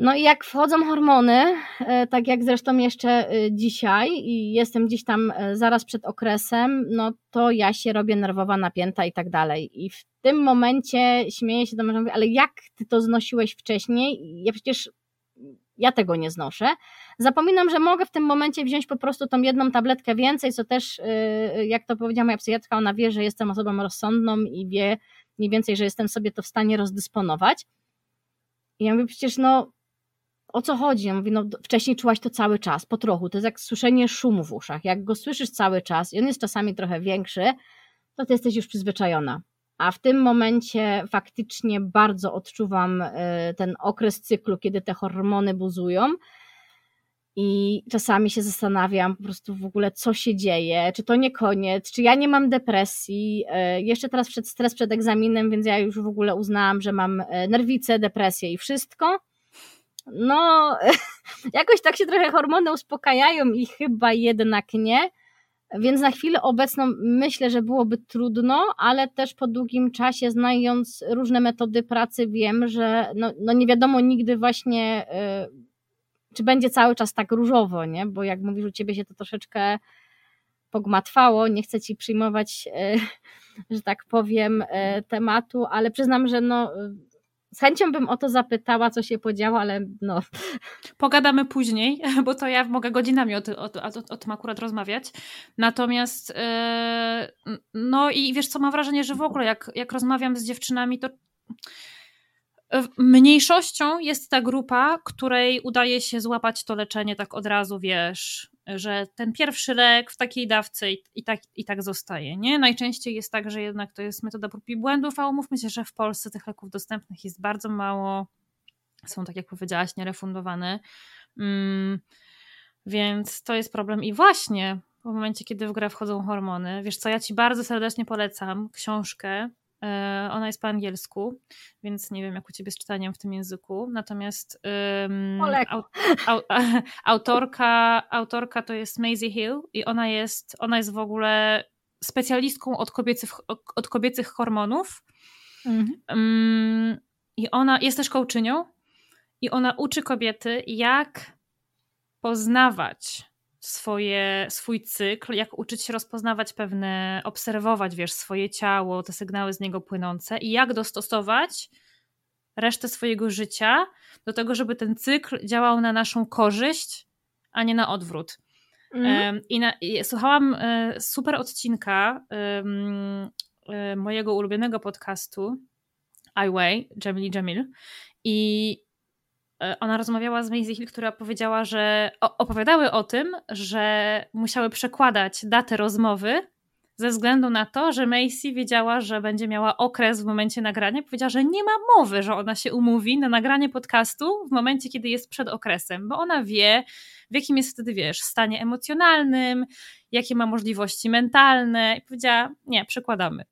S1: No i jak wchodzą hormony, e, tak jak zresztą jeszcze e, dzisiaj i jestem gdzieś tam zaraz przed okresem, no to ja się robię nerwowa, napięta i tak dalej. I w tym momencie śmieję się do męża, ale jak ty to znosiłeś wcześniej? Ja przecież ja tego nie znoszę. Zapominam, że mogę w tym momencie wziąć po prostu tą jedną tabletkę więcej, co też, y, jak to powiedziała moja psychiatrka, ona wie, że jestem osobą rozsądną i wie mniej więcej, że jestem sobie to w stanie rozdysponować. I ja mówię, przecież no, o co chodzi? Ja mówię, no wcześniej czułaś to cały czas, po trochu, to jest jak słyszenie szumu w uszach. Jak go słyszysz cały czas i on jest czasami trochę większy, to ty jesteś już przyzwyczajona a w tym momencie faktycznie bardzo odczuwam e, ten okres cyklu, kiedy te hormony buzują. I czasami się zastanawiam po prostu w ogóle, co się dzieje, czy to nie koniec, czy ja nie mam depresji. E, jeszcze teraz przed stres przed egzaminem, więc ja już w ogóle uznałam, że mam e, nerwicę, depresję i wszystko. No, jakoś tak się trochę hormony uspokajają i chyba jednak nie. Więc na chwilę obecną myślę, że byłoby trudno, ale też po długim czasie, znając różne metody pracy, wiem, że no, no nie wiadomo nigdy właśnie, y, czy będzie cały czas tak różowo, nie? Bo jak mówisz, u ciebie się to troszeczkę pogmatwało, nie chcę ci przyjmować, y, że tak powiem, y, tematu, ale przyznam, że no z chęcią bym o to zapytała, co się podziało, ale no.
S2: Pogadamy później, bo to ja mogę godzinami o, o, o, o tym akurat rozmawiać. Natomiast yy, no i wiesz co, mam wrażenie, że w ogóle jak, jak rozmawiam z dziewczynami, to mniejszością jest ta grupa, której udaje się złapać to leczenie tak od razu, wiesz, że ten pierwszy lek w takiej dawce i, i, tak, i tak zostaje. Nie? Najczęściej jest tak, że jednak to jest metoda prób i błędów, a umówmy się, że w Polsce tych leków dostępnych jest bardzo mało. Są, tak jak powiedziałaś, nierefundowane. Mm, więc to jest problem. I właśnie w momencie, kiedy w grę wchodzą hormony, wiesz co, ja ci bardzo serdecznie polecam książkę ona jest po angielsku, więc nie wiem, jak u ciebie z czytaniem w tym języku. Natomiast um, au, au, autorka, autorka to jest Maisie Hill i ona jest, ona jest w ogóle specjalistką od kobiecych, od kobiecych hormonów. Mhm. Um, I ona jest też kołczynią i ona uczy kobiety, jak poznawać swoje, swój cykl, jak uczyć się rozpoznawać pewne, obserwować, wiesz, swoje ciało, te sygnały z niego płynące i jak dostosować resztę swojego życia do tego, żeby ten cykl działał na naszą korzyść, a nie na odwrót. Mm. I, na, I, słuchałam e, super odcinka um, mojego ulubionego podcastu iWay, Jamili Jamil i E, ona rozmawiała z Maisie Hill, która powiedziała, że opowiadały o tym, że musiały przekładać datę rozmowy ze względu na to, że Macy wiedziała, że będzie miała okres w momencie nagrania. Powiedziała, że nie ma mowy, że ona się umówi na nagranie podcastu w momencie, kiedy jest przed okresem, bo ona wie, w jakim jest wtedy, wiesz, stanie emocjonalnym, jakie ma możliwości mentalne. I powiedziała, nie, przekładamy.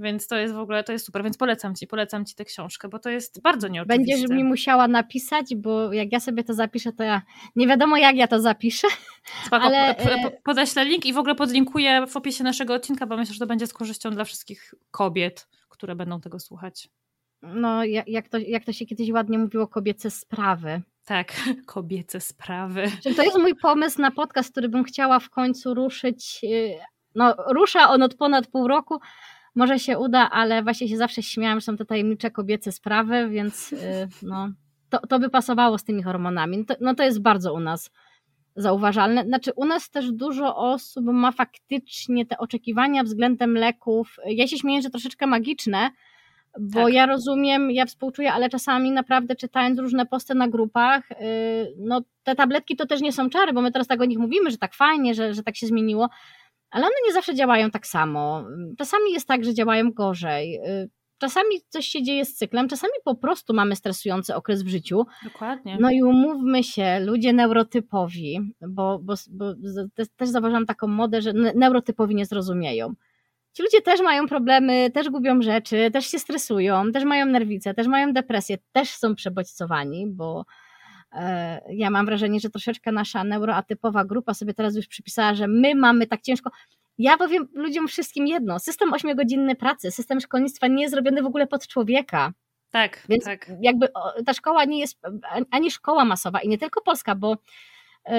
S2: Więc to jest w ogóle, to jest super, więc polecam Ci, polecam Ci tę książkę, bo to jest bardzo nieoczywiste.
S1: Będziesz mi musiała napisać, bo jak ja sobie to zapiszę, to ja nie wiadomo jak ja to zapiszę.
S2: Spoko, ale... Po, podeślę link i w ogóle podlinkuję w opisie naszego odcinka, bo myślę, że to będzie z korzyścią dla wszystkich kobiet, które będą tego słuchać.
S1: No, jak to, jak to się kiedyś ładnie mówiło, kobiece sprawy.
S2: Tak, kobiece sprawy.
S1: To jest mój pomysł na podcast, który bym chciała w końcu ruszyć. Y, no, rusza on od ponad pół roku, może się uda, ale właśnie się zawsze śmiałam, że są to tajemnicze kobiece sprawy, więc y, no, to, to by pasowało z tymi hormonami. To, no to jest bardzo u nas zauważalne. Znaczy, u nas też dużo osób ma faktycznie te oczekiwania względem leków. Ja się śmieję, że troszeczkę magiczne, bo tak. ja rozumiem, ja współczuję, ale czasami naprawdę czytając różne posty na grupach, y, no te tabletki to też nie są czary, bo my teraz tak o nich mówimy, że tak fajnie, że, że tak się zmieniło, ale one nie zawsze działają tak samo. Czasami jest tak, że działają gorzej. Y, czasami coś się dzieje z cyklem, czasami po prostu mamy stresujący okres w życiu.
S2: Dokładnie.
S1: No i umówmy się, ludzie neurotypowi, bo, bo, bo też, zauważyłam taką modę, że neurotypowi nie zrozumieją. Ci ludzie też mają problemy, też gubią rzeczy, też się stresują, też mają nerwice, też mają depresję, też są przebodźcowani, bo ja mam wrażenie, że troszeczkę nasza neuroatypowa grupa sobie teraz już przypisała, że my mamy tak ciężko. Ja powiem ludziom wszystkim jedno: system ośmiogodzinny pracy, system szkolnictwa nie jest zrobiony w ogóle pod człowieka.
S2: Tak,
S1: Więc
S2: tak.
S1: jakby ta szkoła nie jest ani szkoła masowa i nie tylko polska, bo yy,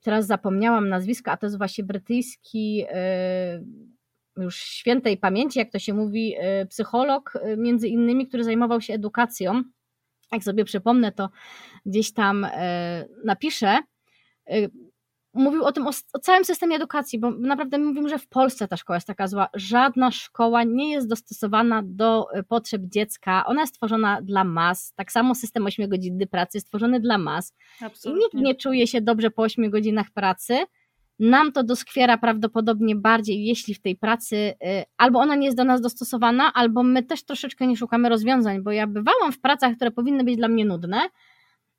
S1: teraz zapomniałam nazwiska, a to jest właśnie brytyjski yy, już świętej pamięci, jak to się mówi, yy, psycholog między innymi, który zajmował się edukacją. Jak sobie przypomnę, to gdzieś tam napiszę mówił o tym, o, o, całym systemie edukacji, bo naprawdę mówimy, że w Polsce ta szkoła jest taka zła. Żadna szkoła nie jest dostosowana do e, potrzeb dziecka. Ona jest stworzona dla mas. Tak samo system 8 godziny pracy jest stworzony dla mas. Absolutnie. I nikt nie czuje się dobrze po 8 godzinach pracy. Nam to doskwiera prawdopodobnie bardziej, jeśli w tej pracy y, albo ona nie jest do nas dostosowana, albo my też troszeczkę nie szukamy rozwiązań, bo ja bywałam w pracach, które powinny być dla mnie nudne,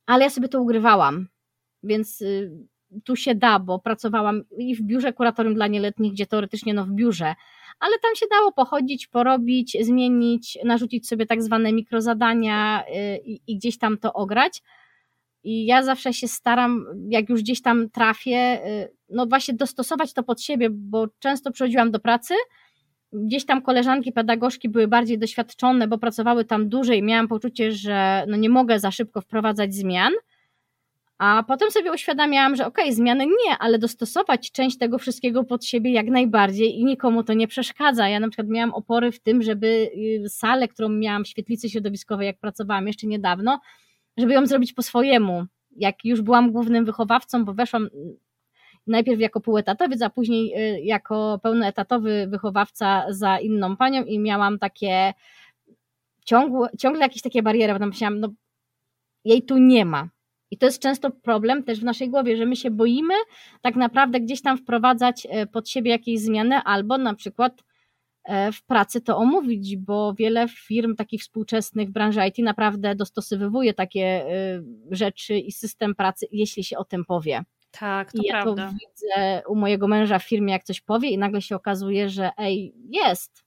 S1: ale ja sobie to ugrywałam. Więc y, tu się da, bo pracowałam i w biurze kuratorium dla nieletnich, gdzie teoretycznie no w biurze, ale tam się dało pochodzić, porobić, zmienić, narzucić sobie tak zwane mikrozadania y, i, i gdzieś tam to ograć. I ja zawsze się staram, jak już gdzieś tam trafię, no właśnie dostosować to pod siebie, bo często przychodziłam do pracy, gdzieś tam koleżanki, pedagogzki były bardziej doświadczone, bo pracowały tam dłużej, miałam poczucie, że no nie mogę za szybko wprowadzać zmian, a potem sobie uświadamiałam, że okej, okay, zmiany nie, ale dostosować część tego wszystkiego pod siebie jak najbardziej i nikomu to nie przeszkadza. Ja na przykład miałam opory w tym, żeby y, salę, którą miałam, świetlicy środowiskowej, jak pracowałam jeszcze niedawno, żeby ją zrobić po swojemu. Jak już byłam głównym wychowawcą, bo weszłam najpierw jako półetatowiec, a później y, jako pełnoetatowy wychowawca za inną panią i miałam takie ciągłe, ciągle jakieś takie bariery, bo myślałam, no jej tu nie ma i to jest często problem też w naszej głowie, że my się boimy tak naprawdę gdzieś tam wprowadzać e, pod siebie jakieś zmiany, albo na przykład e, w pracy to omówić, bo wiele firm takich współczesnych w branży IT naprawdę dostosowywuje takie e, rzeczy i system pracy, jeśli się o tym powie.
S2: Tak, to
S1: I ja
S2: prawda.
S1: to widzę u mojego męża w firmie, jak coś powie i nagle się okazuje, że ej, jest.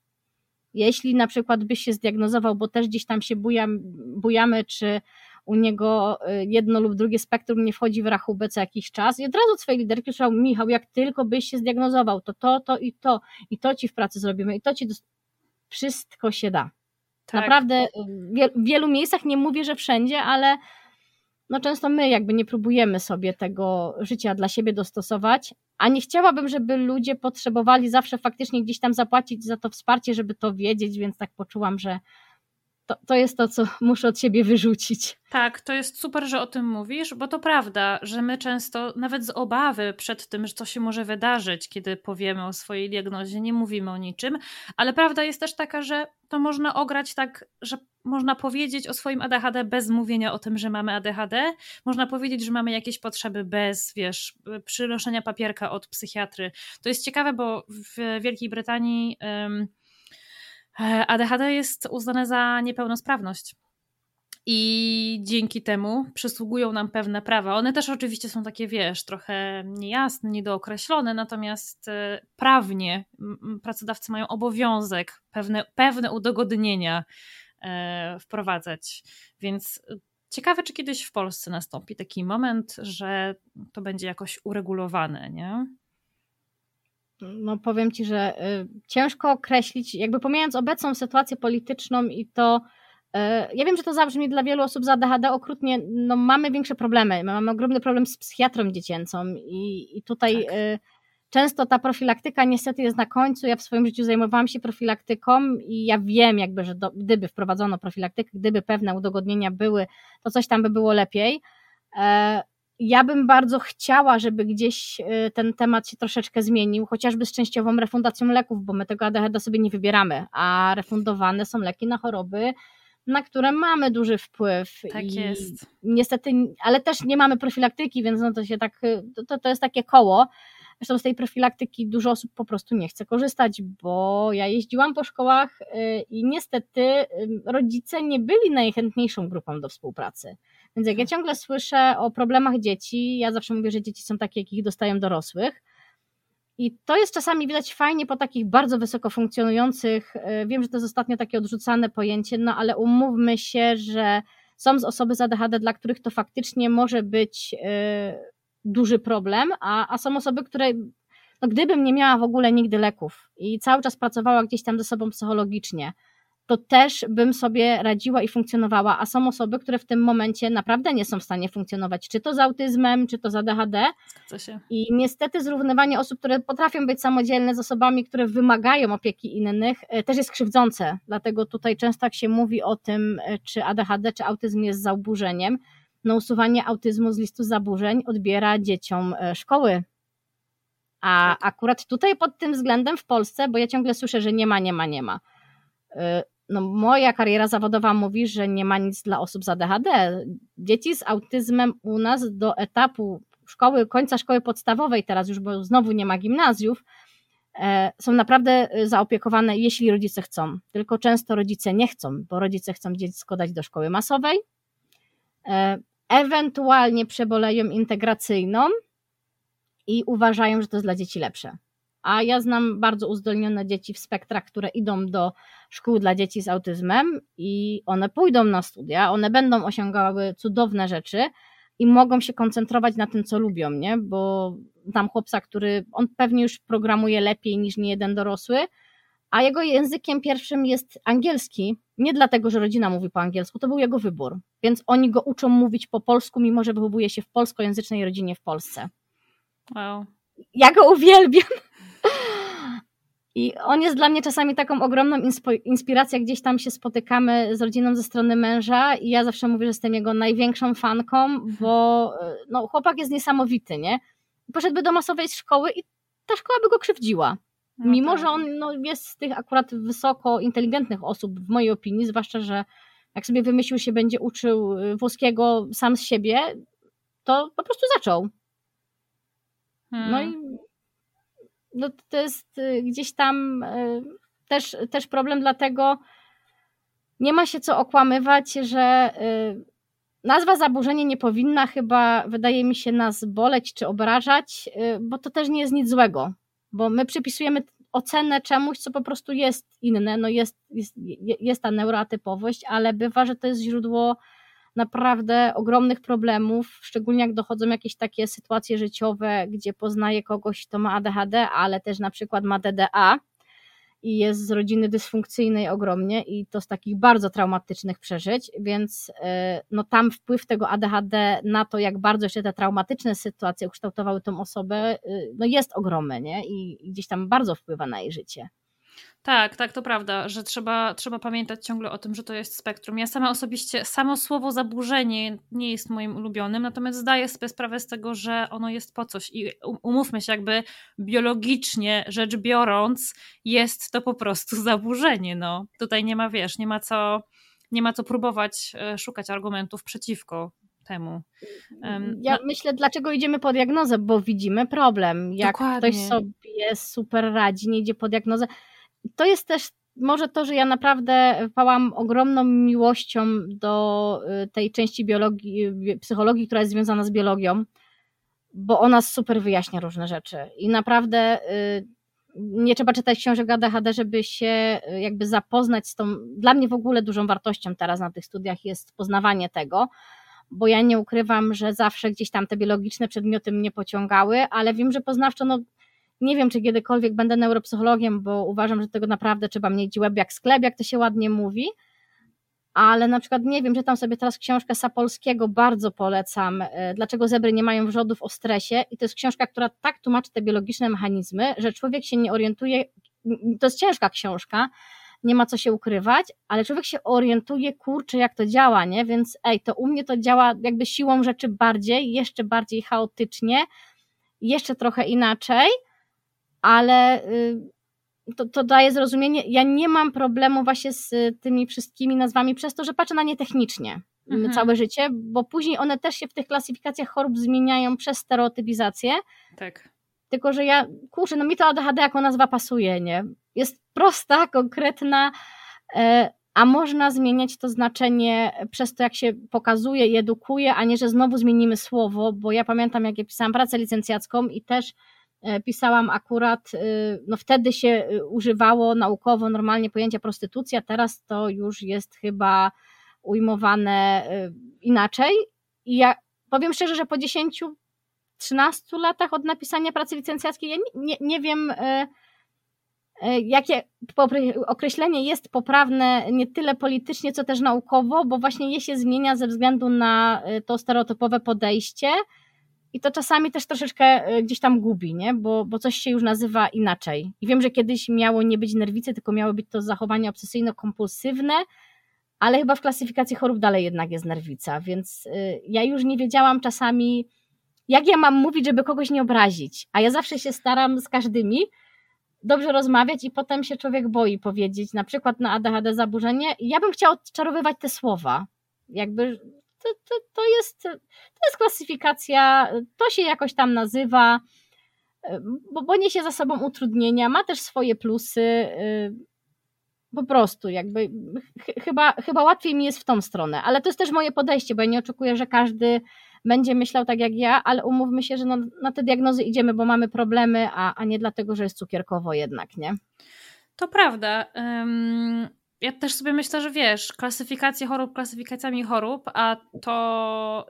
S1: Jeśli na przykład byś się zdiagnozował, bo też gdzieś tam się bujam, bujamy, czy u niego y, jedno lub drugie spektrum nie wchodzi w rachubę co jakiś czas i od razu od swojej liderki usłyszał, Michał, jak tylko byś się zdiagnozował, to to, to i to, i to ci w pracy zrobimy, i to ci, wszystko się da. Tak. Naprawdę w wielu miejscach, nie mówię, że wszędzie, ale no często my jakby nie próbujemy sobie tego życia dla siebie dostosować, a nie chciałabym, żeby ludzie potrzebowali zawsze faktycznie gdzieś tam zapłacić za to wsparcie, żeby to wiedzieć, więc tak poczułam, że to, to jest to, co muszę od siebie wyrzucić.
S2: Tak, to jest super, że o tym mówisz, bo to prawda, że my często, nawet z obawy przed tym, co się może wydarzyć, kiedy powiemy o swojej diagnozie, nie mówimy o niczym, ale prawda jest też taka, że to można ograć tak, że można powiedzieć o swoim ADHD bez mówienia o tym, że mamy ADHD. Można powiedzieć, że mamy jakieś potrzeby bez, wiesz, przynoszenia papierka od psychiatry. To jest ciekawe, bo w Wielkiej Brytanii. ADHD jest uznane za niepełnosprawność. I dzięki temu przysługują nam pewne prawa. One też oczywiście są takie, wiesz, trochę niejasne, niedookreślone, natomiast e, prawnie pracodawcy mają obowiązek pewne, pewne udogodnienia wprowadzać. Więc ciekawe, czy kiedyś w Polsce nastąpi taki moment, że to będzie jakoś uregulowane, nie?
S1: no powiem Ci, że y, ciężko określić, jakby pomijając obecną sytuację polityczną i to, y, ja wiem, że to zabrzmi dla wielu osób z ADHD okrutnie, no mamy większe problemy, mamy ogromny problem z psychiatrą dziecięcą i, i tutaj tak. Często ta profilaktyka niestety jest na końcu, ja w swoim życiu zajmowałam się profilaktyką i ja wiem jakby, że do, gdyby wprowadzono profilaktykę, gdyby pewne udogodnienia były, to coś tam by było lepiej, e, ja bym bardzo chciała, żeby gdzieś y, ten temat się troszeczkę zmienił, chociażby z częściową refundacją leków, bo my tego ADHD sobie nie wybieramy, a refundowane są leki na choroby, na które mamy duży wpływ.
S2: Tak I jest.
S1: Niestety, ale też nie mamy profilaktyki, więc no to się tak, to, to jest takie koło. Zresztą z tej profilaktyki dużo osób po prostu nie chce korzystać, bo ja jeździłam po szkołach y, i niestety y, rodzice nie byli najchętniejszą grupą do współpracy. Więc jak ja ciągle słyszę o problemach dzieci, ja zawsze mówię, że dzieci są takie, jakich dostają dorosłych. I to jest czasami widać fajnie po takich bardzo wysoko funkcjonujących, y, wiem, że to jest ostatnio takie odrzucane pojęcie, no ale umówmy się, że są z osoby z ADHD, dla których to faktycznie może być duży problem, a, a są osoby, które no gdybym nie miała w ogóle nigdy leków i cały czas pracowała gdzieś tam ze sobą psychologicznie, to też bym sobie radziła i funkcjonowała, a są osoby, które w tym momencie naprawdę nie są w stanie funkcjonować, czy to z autyzmem, czy to z ADHD. I niestety zrównywanie osób, które potrafią być samodzielne z osobami, które wymagają opieki innych, e, też jest krzywdzące. Dlatego tutaj często jak się mówi o tym, e, czy ADHD, czy autyzm jest zaburzeniem, no usuwanie autyzmu z listu zaburzeń odbiera dzieciom e, szkoły. A tak. akurat tutaj pod tym względem w Polsce, bo ja ciągle słyszę, że nie ma, nie ma, nie ma. E, no, moja kariera zawodowa mówi, że nie ma nic dla osób z ADHD. Dzieci z autyzmem u nas do etapu szkoły, końca szkoły podstawowej, teraz już, bo znowu nie ma gimnazjów, e, są naprawdę zaopiekowane, jeśli rodzice chcą. Tylko często rodzice nie chcą, bo rodzice chcą dziecko dać do szkoły masowej, ewentualnie przeboleją integracyjną i uważają, że to jest dla dzieci lepsze. A ja znam bardzo uzdolnione dzieci w spektrach, które idą do szkół dla dzieci z autyzmem i one pójdą na studia, one będą osiągały cudowne rzeczy i mogą się koncentrować na tym, co lubią, nie? Bo tam chłopca, który on pewnie już programuje lepiej niż nie jeden dorosły, a jego językiem pierwszym jest angielski, nie dlatego, że rodzina mówi po angielsku, to był jego wybór. Więc oni go uczą mówić po polsku, mimo że wychowuje się w polskojęzycznej rodzinie w Polsce.
S2: Wow.
S1: Ja go uwielbiam. I on jest dla mnie czasami taką ogromną inspiracją, gdzieś tam się spotykamy z rodziną ze strony męża i ja zawsze mówię, że jestem jego największą fanką, bo no, chłopak jest niesamowity, nie? Poszedłby do masowej szkoły i ta szkoła by go krzywdziła. No Mimo, tak. że on no, jest z tych akurat wysoko inteligentnych osób, w mojej opinii, zwłaszcza, że jak sobie wymyślił się, będzie uczył y, włoskiego sam z siebie, to po prostu zaczął. Hmm. No i no, to jest y, gdzieś tam y, też, też problem, dlatego nie ma się co okłamywać, że nazwa zaburzenie nie powinna chyba, wydaje mi się, nas boleć czy obrażać, bo to też nie jest nic złego bo my przypisujemy ocenę czemuś, co po prostu jest inne, no jest, jest, jest ta neuroatypowość, ale bywa, że to jest źródło naprawdę ogromnych problemów, szczególnie jak dochodzą jakieś takie sytuacje życiowe, gdzie poznaje kogoś, kto ma ADHD, ale też na przykład ma DDA, i jest z rodziny dysfunkcyjnej ogromnie i to z takich bardzo traumatycznych przeżyć, więc e, no tam wpływ tego ADHD na to, jak bardzo się te traumatyczne sytuacje ukształtowały tą osobę, e, no jest ogromny, nie? I gdzieś tam bardzo wpływa na jej życie.
S2: Tak, tak, to prawda, że trzeba, trzeba pamiętać ciągle o tym, że to jest spektrum. Ja sama osobiście, samo słowo zaburzenie nie jest moim ulubionym, natomiast zdaję sobie sprawę z tego, że ono jest po coś i umówmy się, jakby biologicznie rzecz biorąc, jest to po prostu zaburzenie. No. Tutaj nie ma, wiesz, nie ma co, nie ma co próbować e, szukać argumentów przeciwko temu.
S1: Um, ja no. myślę, dlaczego idziemy po diagnozę, bo widzimy problem. Jak Dokładnie. ktoś sobie super radzi, nie idzie po diagnozę, to jest też może to, że ja naprawdę pałam ogromną miłością do y, tej części biologii, y, psychologii, która jest związana z biologią, bo ona super wyjaśnia różne rzeczy. I naprawdę y, nie trzeba czytać książek ADHD, żeby się jakby zapoznać z tą, dla mnie w ogóle dużą wartością teraz na tych studiach jest poznawanie tego, bo ja nie ukrywam, że zawsze gdzieś tam te biologiczne przedmioty mnie pociągały, ale wiem, że poznawczo no, nie wiem, czy kiedykolwiek będę neuropsychologiem, bo uważam, że tego naprawdę trzeba mieć łeb jak sklep, jak to się ładnie mówi. Ale na przykład nie wiem, czytam sobie teraz książkę Sapolskiego, bardzo polecam, e, Dlaczego zebry nie mają wrzodów o stresie. I to jest książka, która tak tłumaczy te biologiczne mechanizmy, że człowiek się nie orientuje. To jest ciężka książka, nie ma co się ukrywać, ale człowiek się orientuje, kurczę, jak to działa, nie? Więc ej, to u mnie to działa jakby siłą rzeczy bardziej, jeszcze bardziej chaotycznie, jeszcze trochę inaczej ale y, to, to daje zrozumienie. Ja nie mam problemu właśnie z tymi wszystkimi nazwami przez to, że patrzę na nie technicznie mhm. całe życie, bo później one też się w tych klasyfikacjach chorób zmieniają przez stereotypizację.
S2: Tak.
S1: Tylko, że ja, kurczę, no mi to ADHD jako nazwa pasuje, nie? Jest prosta, konkretna, e, a można zmieniać to znaczenie przez to, jak się pokazuje i edukuje, a nie, że znowu zmienimy słowo, bo ja pamiętam, jak ja pisałam pracę licencjacką i też pisałam akurat, e, no wtedy się używało naukowo normalnie pojęcia prostytucja, teraz to już jest chyba ujmowane inaczej i ja powiem szczerze, że po 10 13 latach od napisania pracy licencjackiej. Ja nie, nie, wiem, e, e, jakie określenie jest poprawne nie tyle politycznie, co też naukowo, bo właśnie je się zmienia ze względu na e, to stereotypowe podejście. I to czasami też troszeczkę gdzieś tam gubi, nie? Bo, bo coś się już nazywa inaczej. I wiem, że kiedyś miało nie być nerwicy, tylko miało być to zachowanie obsesyjno-kompulsywne, ale chyba w klasyfikacji chorób dalej jednak jest nerwica, więc ja już nie wiedziałam czasami, jak ja mam mówić, żeby kogoś nie obrazić? A ja zawsze się staram z każdymi dobrze rozmawiać i potem się człowiek boi powiedzieć, na przykład na ADHD zaburzenie. Ja bym chciała odczarowywać te słowa. Jakby to, to, to, jest, to jest klasyfikacja, to się jakoś tam nazywa, bo, bo niesie za sobą utrudnienia, ma też swoje plusy. Y, po prostu, jakby ch chyba, chyba łatwiej mi jest w tą stronę, ale to jest też moje podejście, bo ja nie oczekuję, że każdy będzie myślał tak jak ja, ale umówmy się, że na te diagnozy idziemy, bo mamy problemy, a, a nie dlatego, że jest cukierkowo jednak, nie?
S2: To prawda. Ja też sobie myślę, że wiesz, klasyfikacje chorób klasyfikacjami chorób, a to,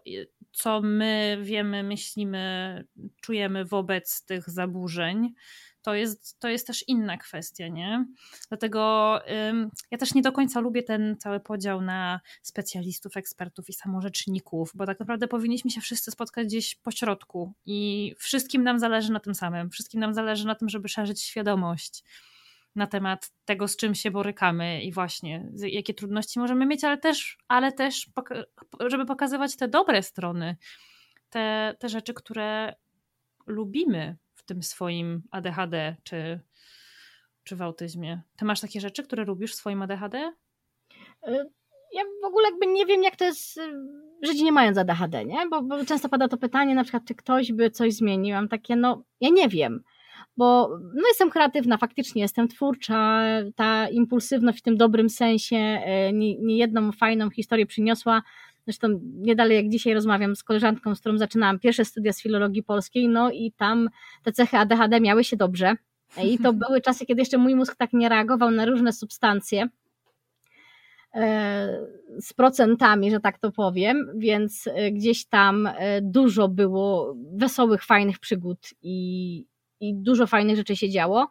S2: co my wiemy, myślimy, czujemy wobec tych zaburzeń, to jest, to jest też inna kwestia, nie? Dlatego ym, ja też nie do końca lubię ten cały podział na specjalistów, ekspertów i samorzeczników, bo tak naprawdę powinniśmy się wszyscy spotkać gdzieś po środku i wszystkim nam zależy na tym samym. Wszystkim nam zależy na tym, żeby szerzyć świadomość na temat tego, z czym się borykamy i właśnie jakie trudności możemy mieć, ale też, ale też żeby pokazywać te dobre strony, te, te rzeczy, które lubimy w tym swoim ADHD czy, czy w autyzmie. Ty masz takie rzeczy, które lubisz w swoim ADHD?
S1: Y, ja w ogóle jakby nie wiem, jak to jest y, żyć nie mając ADHD, nie? Bo, bo często pada to pytanie, na przykład, czy ktoś by coś zmienił. Mam takie, no, ja nie wiem bo no jestem kreatywna, faktycznie jestem twórcza, ta impulsywność w tym dobrym sensie y, nie, nie fajną historię przyniosła Zresztą nie dalej jak dzisiaj rozmawiam z koleżanką, z którą zaczynałam pierwsze studia z filologii polskiej, no i tam te cechy ADHD miały się dobrze. I to były czasy, kiedy jeszcze mój mózg tak nie reagował na różne substancje e, z procentami, że tak to powiem, więc e, gdzieś tam e, dużo było wesołych, fajnych przygód i, i dużo fajnych rzeczy się działo.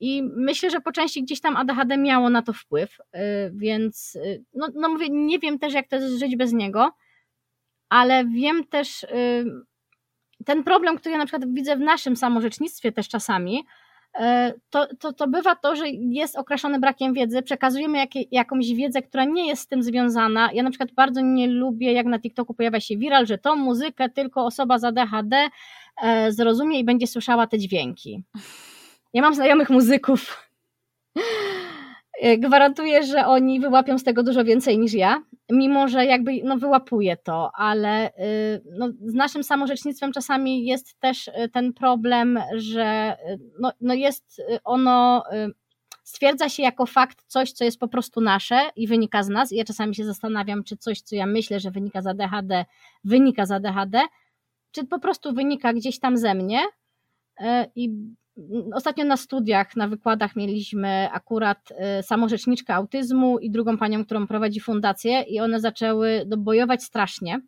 S1: I myślę, że po części gdzieś tam ADHD miało na to wpływ, y, więc y, no, no mówię, nie wiem też, jak to jest żyć bez niego, ale wiem też y, ten problem, który ja na przykład widzę w naszym samorzecznictwie też czasami, to, to, to bywa to, że jest określony brakiem wiedzy, przekazujemy jakąś wiedzę, która nie jest z tym związana. Ja na przykład bardzo nie lubię, jak na TikToku pojawia się viral, że tą muzykę tylko osoba z ADHD zrozumie i będzie słyszała te dźwięki. Ja mam znajomych muzyków. E, gwarantuję, że oni wyłapią z tego dużo więcej niż ja, mimo że jakby no, wyłapuję to, ale y, no, z naszym samorzecznictwem czasami jest też y, ten problem, że y, no, no jest ono stwierdza się jako fakt coś, co jest po prostu nasze i wynika z nas. I ja czasami się zastanawiam, czy coś, co ja myślę, że wynika z ADHD, wynika z ADHD, czy po prostu wynika gdzieś tam ze mnie. I Ostatnio na studiach, na wykładach mieliśmy akurat y, samorzeczniczkę autyzmu i drugą panią, którą prowadzi fundację, i one zaczęły bojować strasznie,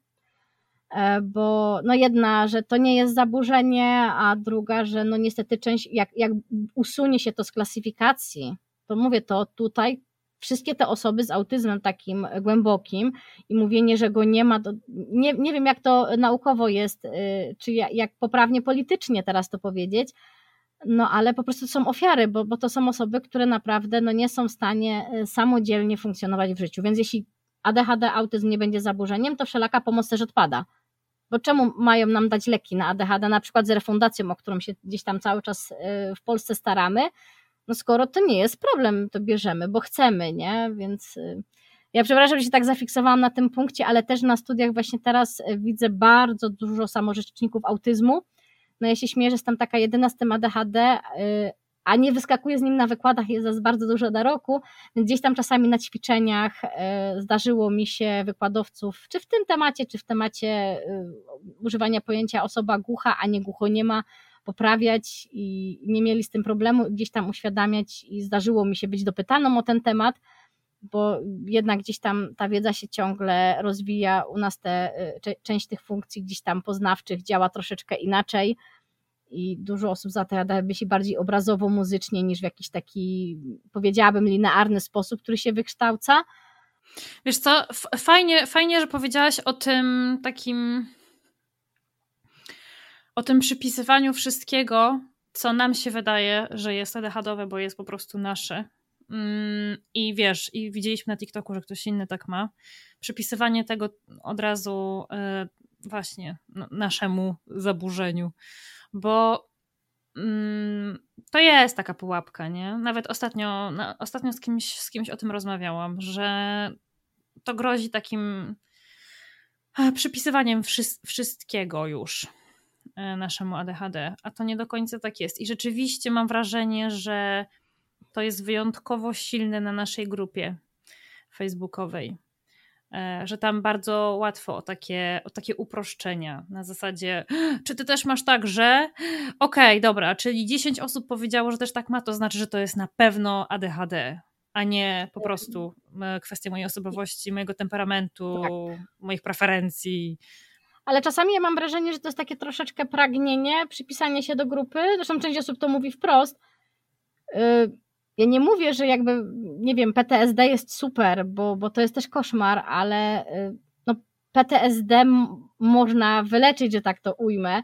S1: e, bo no jedna, że to nie jest zaburzenie, a druga, że no niestety część, jak, jak usunie się to z klasyfikacji, to mówię to tutaj, wszystkie te osoby z autyzmem takim głębokim i mówienie, że go nie ma, to nie, nie wiem jak to naukowo jest, y, czy jak, jak poprawnie politycznie teraz to powiedzieć, no ale po prostu są ofiary, bo, bo to są osoby, które naprawdę no, nie są w stanie e, samodzielnie funkcjonować w życiu. Więc jeśli ADHD, autyzm nie będzie zaburzeniem, to wszelaka pomoc też odpada. Bo czemu mają nam dać leki na ADHD, na przykład z refundacją, o którą się gdzieś tam cały czas e, w Polsce staramy? No skoro to nie jest problem, to bierzemy, bo chcemy, nie? Więc e, ja przepraszam, że się tak zafiksowałam na tym punkcie, ale też na studiach właśnie teraz widzę bardzo dużo samorzeczników autyzmu, no ja się śmieję, że jestem taka jedyna z tym ADHD, y, a nie wyskakuję z nim na wykładach, jest bardzo dużo na roku, więc gdzieś tam czasami na ćwiczeniach y, zdarzyło mi się wykładowców, czy w tym temacie, czy w temacie używania pojęcia osoba głucha, a nie głucho nie ma, poprawiać i nie mieli z tym problemu, gdzieś tam uświadamiać i zdarzyło mi się być dopytaną o ten temat, bo jednak gdzieś tam ta wiedza się ciągle rozwija, u nas te, y, część tych funkcji gdzieś tam poznawczych działa troszeczkę inaczej i dużo osób zatrada myśli bardziej obrazowo, muzycznie niż w jakiś taki, powiedziałabym, linearny sposób, który się wykształca.
S2: Wiesz co, fajnie, fajnie, że powiedziałaś o tym takim o tym przypisywaniu wszystkiego, co nam się wydaje, że jest ADHD, bo jest po prostu nasze. Mm, I wiesz, i widzieliśmy na TikToku, że ktoś inny tak ma. Przypisywanie tego od razu e, właśnie naszemu zaburzeniu, bo mm, to jest taka pułapka, nie? Nawet ostatnio, ostatnio z, kimś, z kimś o tym rozmawiałam, że to grozi takim e, przypisywaniem wszystkiego już. E, naszemu ADHD, a to nie do końca tak jest. I rzeczywiście mam wrażenie, że to jest wyjątkowo silne na naszej grupie facebookowej. E, że tam bardzo łatwo o takie, o takie uproszczenia na zasadzie, czy ty też masz tak, że okej, okay, dobra, czyli 10 osób powiedziało, że też tak ma, to znaczy, że to jest na pewno ADHD, a nie po prostu e, kwestia mojej osobowości, mojego temperamentu, tak. moich preferencji
S1: ale czasami ja mam wrażenie, że to jest takie troszeczkę pragnienie, przypisanie się do grupy. Zresztą część osób to mówi wprost. Y, ja nie mówię, że jakby, nie wiem, PTSD jest super, bo, bo to jest też koszmar, ale y, no, PTSD można wyleczyć, że tak to ujmę.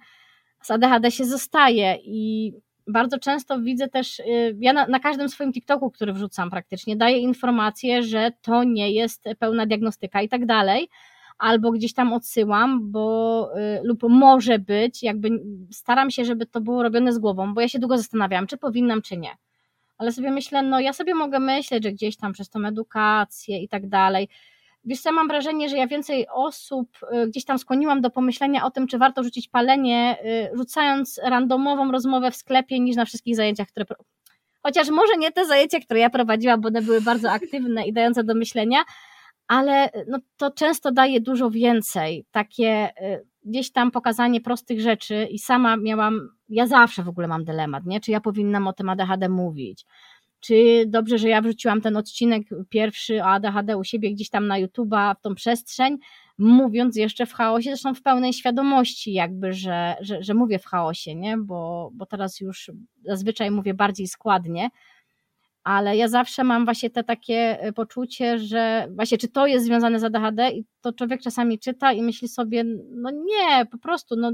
S1: Z ADHD się zostaje i bardzo często widzę też, y, ja na, na, każdym swoim TikToku, który wrzucam praktycznie, daję informację, że to nie jest pełna diagnostyka i tak dalej albo gdzieś tam odsyłam, bo y, lub może być, jakby staram się, żeby to było robione z głową, bo ja się długo zastanawiałam, czy powinnam, czy nie. Ale sobie myślę, no ja sobie mogę myśleć, że gdzieś tam przez tą edukację i tak dalej. Wiesz co, mam wrażenie, że ja więcej osób y, gdzieś tam skłoniłam do pomyślenia o tym, czy warto rzucić palenie, y, rzucając randomową rozmowę w sklepie, niż na wszystkich zajęciach, które. Chociaż może nie te zajęcia, które ja prowadziłam, bo one były bardzo aktywne i dające do myślenia, ale no, to często daje dużo więcej. Takie y, gdzieś tam pokazanie prostych rzeczy i sama miałam, ja zawsze w ogóle mam dylemat, nie? Czy ja powinnam o tym ADHD mówić? Czy dobrze, że ja wrzuciłam ten odcinek pierwszy o ADHD u siebie gdzieś tam na YouTube'a w tą przestrzeń, mówiąc jeszcze w chaosie, zresztą w pełnej świadomości jakby, że, że, że mówię w chaosie, nie? Bo, bo teraz już zazwyczaj mówię bardziej składnie, ale ja zawsze mam właśnie te takie e, poczucie, że właśnie czy to jest związane z ADHD i to człowiek czasami czyta i myśli sobie, no nie, po prostu, no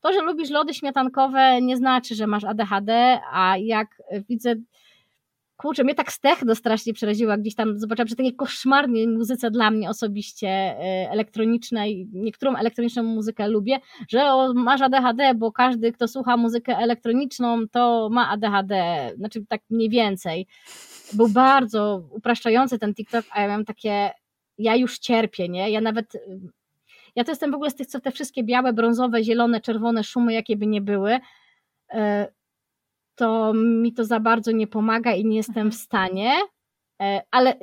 S1: to, że lubisz lody śmietankowe nie znaczy, że masz ADHD, a jak widzę kurczę, mnie tak stechno strasznie przeraziła, gdzieś tam zobaczyłam, że takie koszmarnie muzyce dla mnie osobiście e, elektronicznej, niektórą elektroniczną muzykę lubię, że masz ADHD, bo każdy, kto słucha muzykę elektroniczną, to ma ADHD, znaczy tak mniej więcej. Był bardzo upraszczający ten TikTok, a ja miałam takie, ja już cierpię, nie? Ja nawet ja to jestem w ogóle z tych, co te wszystkie białe, brązowe, zielone, czerwone szumy, jakie by nie były, e, to mi to za bardzo nie pomaga i nie jestem w mhm. stanie, e, ale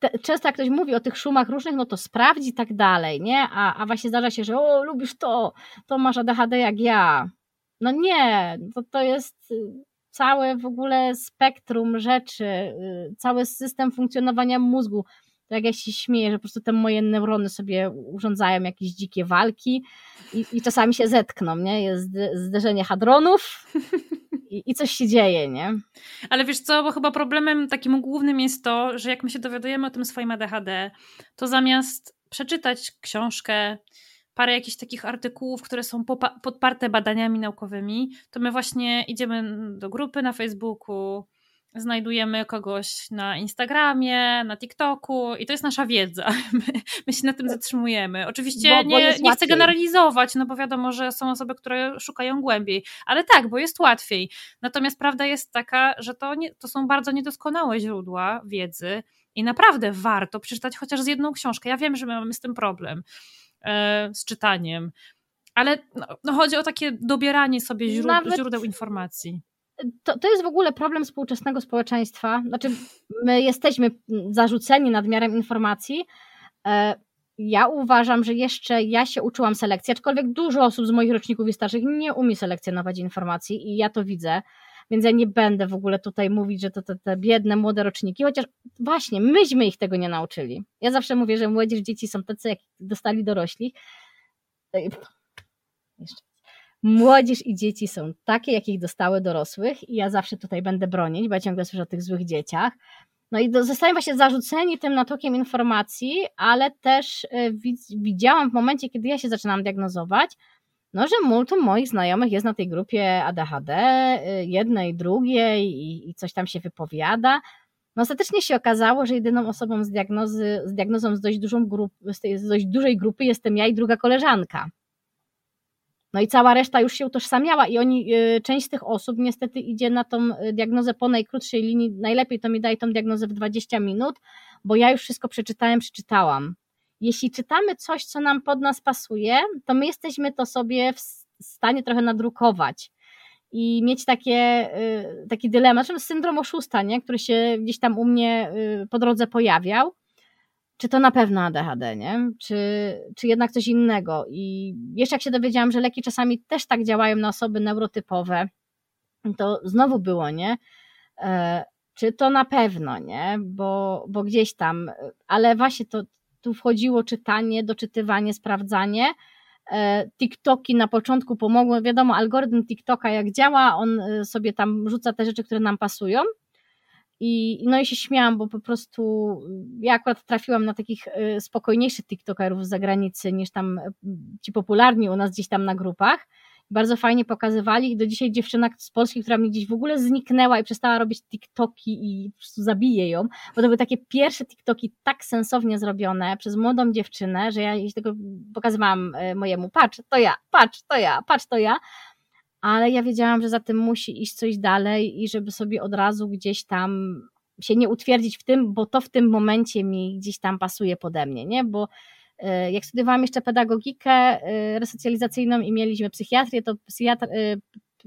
S1: te, często jak ktoś mówi o tych szumach różnych, no to sprawdzi i tak dalej, nie? A, a właśnie zdarza się, że o, lubisz to, to masz ADHD jak ja. No nie, to, to jest y, całe w ogóle spektrum rzeczy, y, cały system funkcjonowania mózgu. Jak ja się śmieję, że po prostu te moje neurony sobie urządzają jakieś dzikie walki i, i czasami się zetkną, nie? Jest zderzenie hadronów i, coś się dzieje, nie?
S2: Ale wiesz co, bo chyba problemem takim głównym jest to, że jak my się dowiadujemy o tym swoim ADHD, to zamiast przeczytać książkę, parę jakichś takich artykułów, które są podparte badaniami naukowymi, to my właśnie idziemy do grupy na Facebooku, znajdujemy kogoś na Instagramie, na TikToku i to jest nasza wiedza. My, my się na tym zatrzymujemy. Oczywiście bo, bo nie, nie chcę generalizować, no bo wiadomo, że są osoby, które szukają głębiej, ale tak, bo jest łatwiej. Natomiast prawda jest taka, że to, nie, to są bardzo niedoskonałe źródła wiedzy i naprawdę warto przeczytać chociaż z jedną książkę. Ja wiem, że my mamy z tym problem, e, z czytaniem, Ale no, no chodzi o takie dobieranie sobie źródeł, Nawet... źródeł informacji
S1: to, to jest w ogóle problem współczesnego społeczeństwa. Znaczy, my jesteśmy zarzuceni nadmiarem informacji. E, ja uważam, że jeszcze ja się uczyłam selekcji, aczkolwiek dużo osób z moich roczników i starszych nie umie selekcjonować informacji i ja to widzę, więc ja nie będę w ogóle tutaj mówić, że to te, te biedne młode roczniki, chociaż właśnie myśmy ich tego nie nauczyli. Ja zawsze mówię, że młodzież, dzieci są tacy, jak dostali dorośli. Jeszcze młodzież i dzieci są takie, jakich dostały dorosłych i ja zawsze tutaj będę bronić, bo ja ciągle słyszę o tych złych dzieciach. No i zostają właśnie zarzuceni tym natokiem informacji, ale też e, widziałam w momencie, kiedy ja się zaczynam diagnozować, no, że multum moich znajomych jest na tej grupie ADHD, e, jednej, drugiej i, i coś tam się wypowiada. No ostatecznie się okazało, że jedyną osobą z, diagnozy, z diagnozą z dość, dużą grup, z dość dużej grupy jestem ja i druga koleżanka. No i cała reszta już się utożsamiała i oni, y, część z tych osób niestety idzie na tą y, diagnozę po najkrótszej linii, najlepiej to mi daje tą diagnozę w 20 minut, bo ja już wszystko przeczytałem, przeczytałam. Jeśli czytamy coś, co nam pod nas pasuje, to my jesteśmy to sobie w stanie trochę nadrukować i mieć takie, y, taki dylemat, znaczy syndrom oszusta, nie? który się gdzieś tam u mnie po drodze pojawiał, czy to na pewno ADHD, nie? Czy, czy jednak coś innego. I jeszcze jak się dowiedziałam, że leki czasami też tak działają na osoby neurotypowe, to znowu było, nie? E, czy to na pewno, nie? Bo, bo gdzieś tam, ale właśnie to tu wchodziło czytanie, doczytywanie, sprawdzanie. E, TikToki na początku pomogły. Wiadomo, algorytm TikToka jak działa, on e, sobie tam rzuca te rzeczy, które nam pasują i, no i się śmiałam, bo po prostu ja akurat trafiłam na takich y, spokojniejszych TikTokerów z zagranicy niż tam y, ci popularni u nas gdzieś tam na grupach. Bardzo fajnie pokazywali i do dzisiaj dziewczyna z Polski, która mi gdzieś w ogóle zniknęła i przestała robić TikToki i po prostu zabije ją, bo to były takie pierwsze TikToki tak sensownie zrobione przez młodą dziewczynę, że ja jej tego pokazywałam y, mojemu, patrz, to ja, patrz, to ja, patrz, to ja, ale ja wiedziałam, że za tym musi iść coś dalej i żeby sobie od razu gdzieś tam się nie utwierdzić w tym, bo to w tym momencie mi gdzieś tam pasuje pode mnie, nie? Bo e, jak studiowałam jeszcze pedagogikę e, resocjalizacyjną i mieliśmy psychiatrię, to psychiatr, e,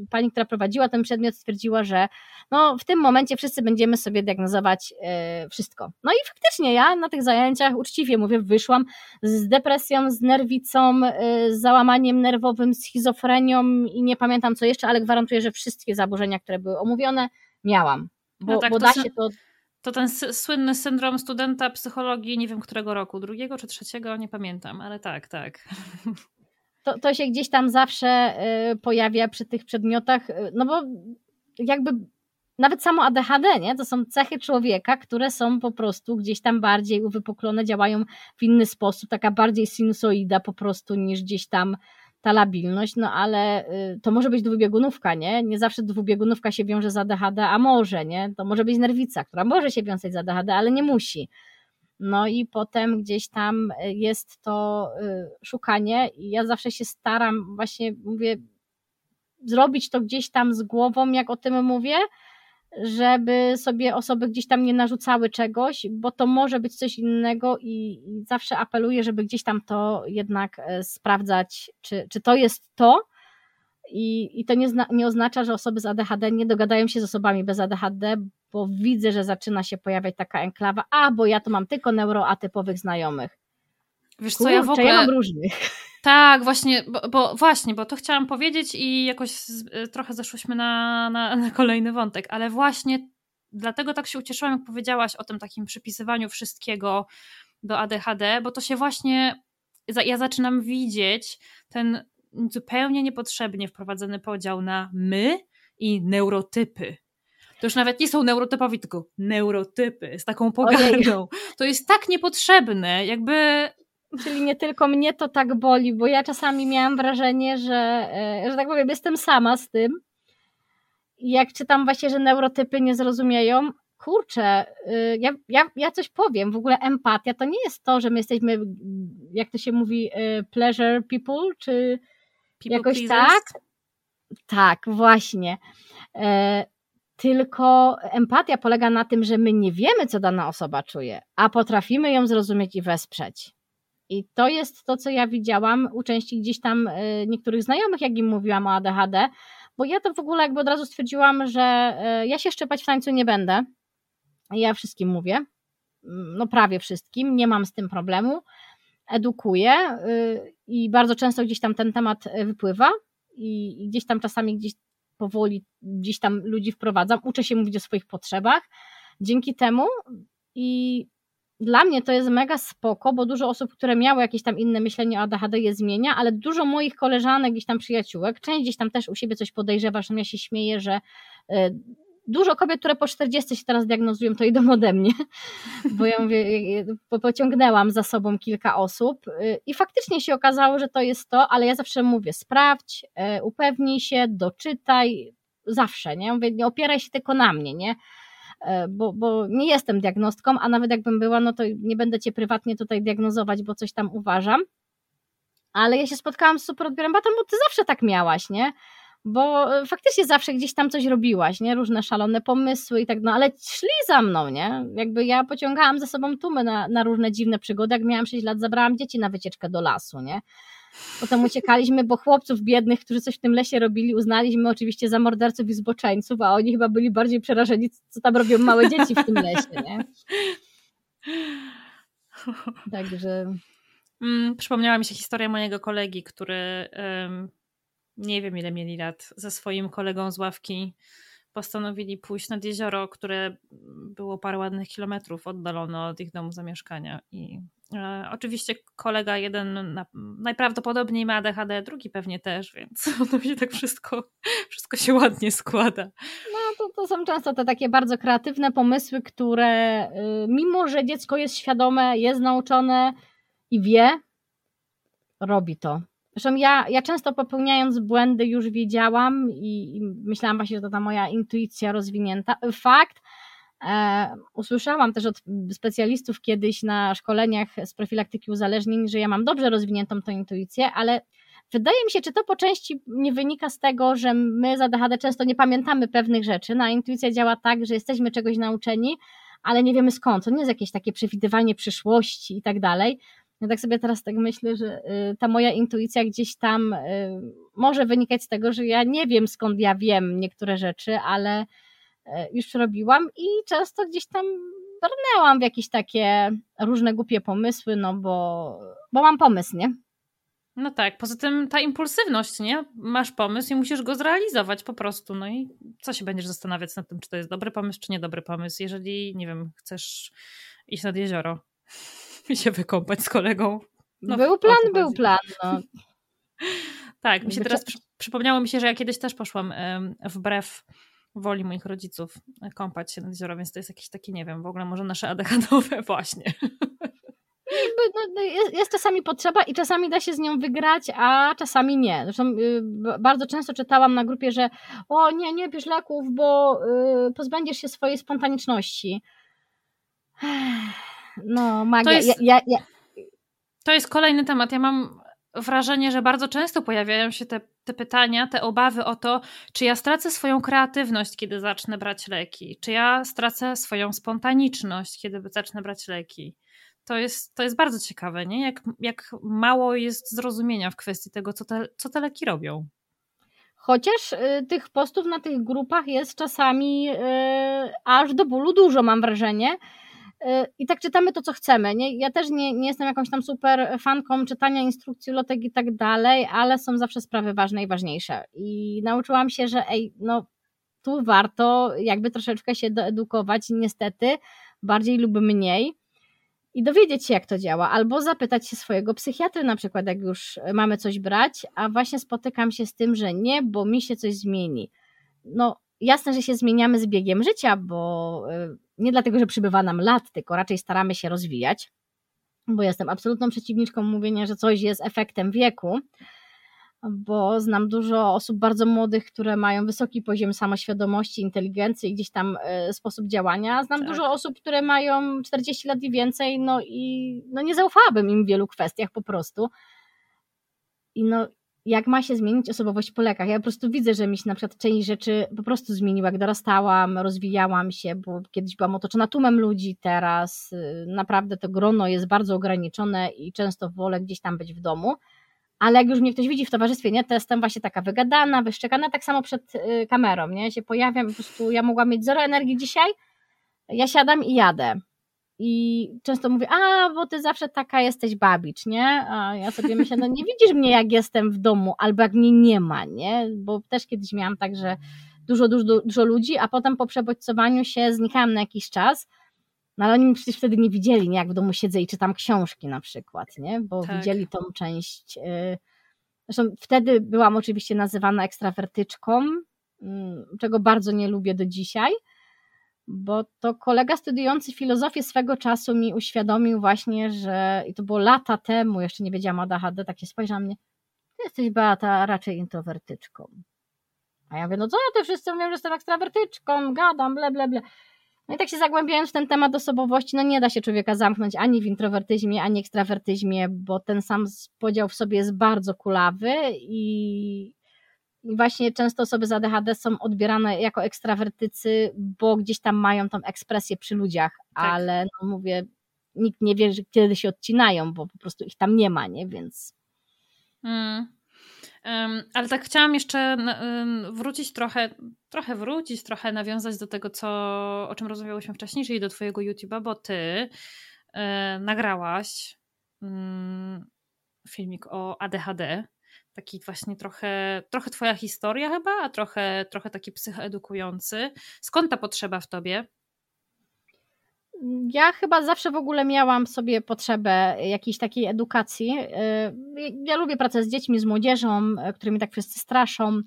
S1: pani, która prowadziła ten przedmiot, stwierdziła, że no, w tym momencie wszyscy będziemy sobie diagnozować e, wszystko. No i faktycznie ja na tych zajęciach, uczciwie mówię, wyszłam z depresją, z nerwicą, e, z załamaniem nerwowym, z schizofrenią i nie pamiętam co jeszcze, ale gwarantuję, że wszystkie zaburzenia, które były omówione, miałam. Bo, no tak, bo da się to
S2: to ten słynny syndrom studenta psychologii, nie wiem którego roku, drugiego czy trzeciego, nie pamiętam, ale tak, tak.
S1: to, to się gdzieś tam zawsze y, pojawia przy tych przedmiotach, y, no bo jakby nawet samo ADHD, nie? To są cechy człowieka, które są po prostu gdzieś tam bardziej uwypuklone, działają w inny sposób, taka bardziej sinusoida po prostu niż gdzieś tam ta labilność, no ale y, to może być dwubiegunówka, nie? Nie zawsze dwubiegunówka się wiąże z ADHD, a może, nie? To może być nerwica, która może się wiązać z ADHD, ale nie musi. No i potem gdzieś tam y, jest to y, szukanie i ja zawsze się staram właśnie, mówię, zrobić to gdzieś tam z głową, jak o tym mówię, żeby sobie osoby gdzieś tam nie narzucały czegoś, bo to może być coś innego i, zawsze apeluję, żeby gdzieś tam to jednak e, sprawdzać, czy, czy to jest to, i, i to nie, zna, nie oznacza, że osoby z ADHD nie dogadają się z osobami bez ADHD, bo widzę, że zaczyna się pojawiać taka enklawa, a bo ja to mam tylko neuroatypowych znajomych.
S2: Wiesz co, Kurczę, ja w ogóle...
S1: ja mam różnych.
S2: Tak, właśnie, bo, bo, właśnie, bo to chciałam powiedzieć i jakoś z, trochę zeszłyśmy na, na, na kolejny wątek, ale właśnie dlatego tak się ucieszyłam, jak powiedziałaś o tym takim przypisywaniu wszystkiego do ADHD, bo to się właśnie, ja zaczynam widzieć ten zupełnie niepotrzebnie wprowadzony podział na my i neurotypy. To już nawet nie są neurotypowi, tylko neurotypy z taką pogardą. To jest tak niepotrzebne, jakby
S1: Czyli nie tylko mnie to tak boli, bo ja czasami miałam wrażenie, że, e, że tak powiem, jestem sama z tym. Jak czytam właśnie, że neurotypy nie zrozumieją, kurczę, y, ja, ja, ja coś powiem, w ogóle empatia to nie jest to, że my jesteśmy, jak to się mówi, y, pleasure people, czy people jakoś pleasers? tak? Tak, właśnie. Tylko empatia polega na tym, że my nie wiemy, co dana osoba czuje, a potrafimy ją zrozumieć i wesprzeć. I to jest to, co ja widziałam u części gdzieś tam y, niektórych znajomych, jak im mówiłam o ADHD, bo ja to w ogóle jakby od razu stwierdziłam, że y, ja się szczepać w tańcu nie będę. Ja wszystkim mówię, no prawie wszystkim, nie mam z tym problemu. Edukuję y, i bardzo często gdzieś tam ten temat wypływa i gdzieś tam czasami gdzieś powoli gdzieś tam ludzi wprowadzam, uczę się mówić o swoich potrzebach. Dzięki temu i dla mnie to jest mega spoko, bo dużo osób, które miały jakieś tam inne myślenie o ADHD je zmienia, ale dużo moich koleżanek, gdzieś tam przyjaciółek, część gdzieś tam też u siebie coś podejrzewa, że ja się śmieję, że y, dużo kobiet, które po 40 się teraz diagnozują, to idą ode mnie, bo ja mówię, pociągnęłam za sobą kilka osób y, i faktycznie się okazało, że to jest to, ale ja zawsze mówię, sprawdź, y, upewnij się, doczytaj, zawsze, nie? Mówię, nie opieraj się tylko na mnie, nie? E, bo, bo nie jestem diagnostką, a nawet jakbym była, no to nie będę cię prywatnie tutaj diagnozować, bo coś tam uważam. Ale ja się spotkałam z super odbiorem, bo ty zawsze tak miałaś, nie? Bo e, faktycznie zawsze gdzieś tam coś robiłaś, nie? Różne szalone pomysły i tak, no ale szli za mną, nie? Jakby ja pociągałam za sobą tłumy na, na różne dziwne przygody. Jak miałam 6 lat, zabrałam dzieci na wycieczkę do lasu, nie? Potem uciekaliśmy, bo chłopców biednych, którzy coś w tym lesie robili, uznaliśmy oczywiście za morderców i zboczeńców, a oni chyba byli bardziej przerażeni, co tam robią małe dzieci w tym lesie, nie? Także...
S2: Mm, przypomniała mi się historia mojego kolegi, który nie wiem ile mieli lat, ze swoim kolegą z ławki postanowili pójść nad jezioro, które było parę ładnych kilometrów oddalone od ich domu zamieszkania i E, oczywiście kolega jeden na, najprawdopodobniej ma ADHD, drugi pewnie też, więc to się tak wszystko, wszystko się ładnie składa.
S1: No to, to są często te takie bardzo kreatywne pomysły, które y, mimo, że dziecko jest świadome, jest nauczone i wie, robi to. Zresztą ja, ja często popełniając błędy już wiedziałam i, i myślałam właśnie, że to ta moja intuicja rozwinięta. Fakt, E, usłyszałam też od specjalistów kiedyś na szkoleniach z profilaktyki uzależnień, że ja mam dobrze rozwiniętą tę intuicję, ale wydaje mi się, czy to po części nie wynika z tego, że my za ADHD często nie pamiętamy pewnych rzeczy. No, intuicja działa tak, że jesteśmy czegoś nauczeni, ale nie wiemy skąd. To nie jest jakieś takie przewidywanie przyszłości i tak dalej. Ja tak sobie teraz tak myślę, że y, ta moja intuicja gdzieś tam y, może wynikać z tego, że ja nie wiem skąd ja wiem niektóre rzeczy, ale E, już robiłam i często gdzieś tam brnęłam w jakieś takie różne głupie pomysły, no bo, bo mam pomysł, nie?
S2: No tak, poza tym ta impulsywność, nie? Masz pomysł i musisz go zrealizować po prostu. No i co się będziesz zastanawiać nad tym, czy to jest dobry pomysł, czy niedobry pomysł, jeżeli, nie wiem, chcesz iść nad jezioro i się wykąpać z kolegą.
S1: No, był plan, był plan. No.
S2: tak, mi się teraz przy, przypomniało mi się, że ja kiedyś też poszłam wbrew woli moich rodziców kąpać się nad jezioro, więc to jest jakieś takie, nie wiem, w ogóle może nasze ADHD właśnie.
S1: No, no, jest, jest, czasami potrzeba i czasami da się z nią wygrać, a czasami nie. Zresztą y, bardzo często czytałam na grupie, że o nie, nie bierz leków, bo y, pozbędziesz się swojej spontaniczności. No, magia. To jest, ja, ja, ja...
S2: to jest kolejny temat. Ja mam wrażenie, że bardzo często pojawiają się te, te pytania, te obawy o to, czy ja stracę swoją kreatywność, kiedy zacznę brać leki, czy ja stracę swoją spontaniczność, kiedy zacznę brać leki. To jest, to jest bardzo ciekawe, nie? Jak, jak mało jest zrozumienia w kwestii tego, co te, co te leki robią.
S1: Chociaż y, tych postów na tych grupach jest czasami y, aż do bólu dużo, mam wrażenie. Y, i tak czytamy to, co chcemy. Nie? Ja też nie, nie jestem jakąś tam super fanką czytania instrukcji, lotek i tak dalej, ale są zawsze sprawy ważne i ważniejsze. I nauczyłam się, że ej, no tu warto jakby troszeczkę się doedukować, niestety, bardziej lub mniej i dowiedzieć się, jak to działa, albo zapytać się swojego psychiatry, na przykład, jak już mamy coś brać, a właśnie spotykam się z tym, że nie, bo mi się coś zmieni. No, jasne, że się zmieniamy z biegiem życia, bo y, nie dlatego, że przybywa nam lat, tylko raczej staramy się rozwijać, bo jestem absolutną przeciwniczką mówienia, że coś jest efektem wieku, bo znam dużo osób bardzo młodych, które mają wysoki poziom samoświadomości, inteligencji i gdzieś tam y, sposób działania. Znam tak. dużo osób, które mają 40 lat i więcej, no i no nie zaufałabym im w wielu kwestiach po prostu. I no jak ma się zmienić osobowość po lekach. Ja po prostu widzę, że mi się na przykład część rzeczy po prostu zmieniła, jak dorastałam, rozwijałam się, bo kiedyś byłam otoczona tłumem ludzi, teraz y, naprawdę to grono jest bardzo ograniczone i często wolę gdzieś tam być w domu. Ale jak już mnie ktoś widzi w towarzystwie, nie, to jestem właśnie taka wygadana, wyszczekana, tak samo przed y, kamerą, nie, się pojawiam po prostu ja mogłam mieć zero energii dzisiaj, ja siadam i jadę. I często mówię, a bo ty zawsze taka jesteś babicz, nie? A ja sobie myślę, no nie widzisz mnie jak jestem w domu, albo jak mnie nie ma, nie? Bo też kiedyś miałam tak, że dużo, dużo, dużo ludzi, a potem po przebodźcowaniu się znikałam na jakiś czas, no ale oni mnie przecież wtedy nie widzieli, nie? Jak w domu siedzę i czytam książki na przykład, nie? Bo tak. widzieli tą część. Y, zresztą wtedy byłam oczywiście nazywana ekstrawertyczką, mm, czego bardzo nie lubię do dzisiaj bo to kolega studiujący filozofię swego czasu mi uświadomił właśnie, że i to było lata temu, jeszcze nie wiedziałam o ADHD, tak się spojrzał na mnie, ty jesteś Beata raczej introwertyczką. A ja mówię, no co ja ty wszyscy mówią, że jestem ekstrawertyczką, gadam, ble, ble, ble. No i tak się zagłębiając w ten temat osobowości, no nie da się człowieka zamknąć ani w introwertyzmie, ani ekstrawertyzmie, bo ten sam podział w sobie jest bardzo kulawy i, i właśnie często osoby z ADHD są odbierane jako ekstrawertycy, bo gdzieś tam mają tą ekspresję przy ludziach, tak. ale no mówię, nikt nie wie, kiedy się odcinają, bo po prostu ich tam nie ma, nie? Więc.
S2: Mm. Um, ale tak chciałam jeszcze wrócić trochę, trochę wrócić, trochę nawiązać do tego, co, o czym rozmawiałyśmy wcześniej, czyli do Twojego YouTube'a, bo Ty e, nagrałaś um, filmik o ADHD taki właśnie trochę, trochę twoja historia chyba, a trochę, trochę taki psychoedukujący. Skąd ta potrzeba w tobie?
S1: Ja chyba zawsze w ogóle miałam sobie potrzebę jakiejś takiej edukacji. Y, ja lubię pracę z dziećmi, z młodzieżą, którymi tak wszyscy straszą.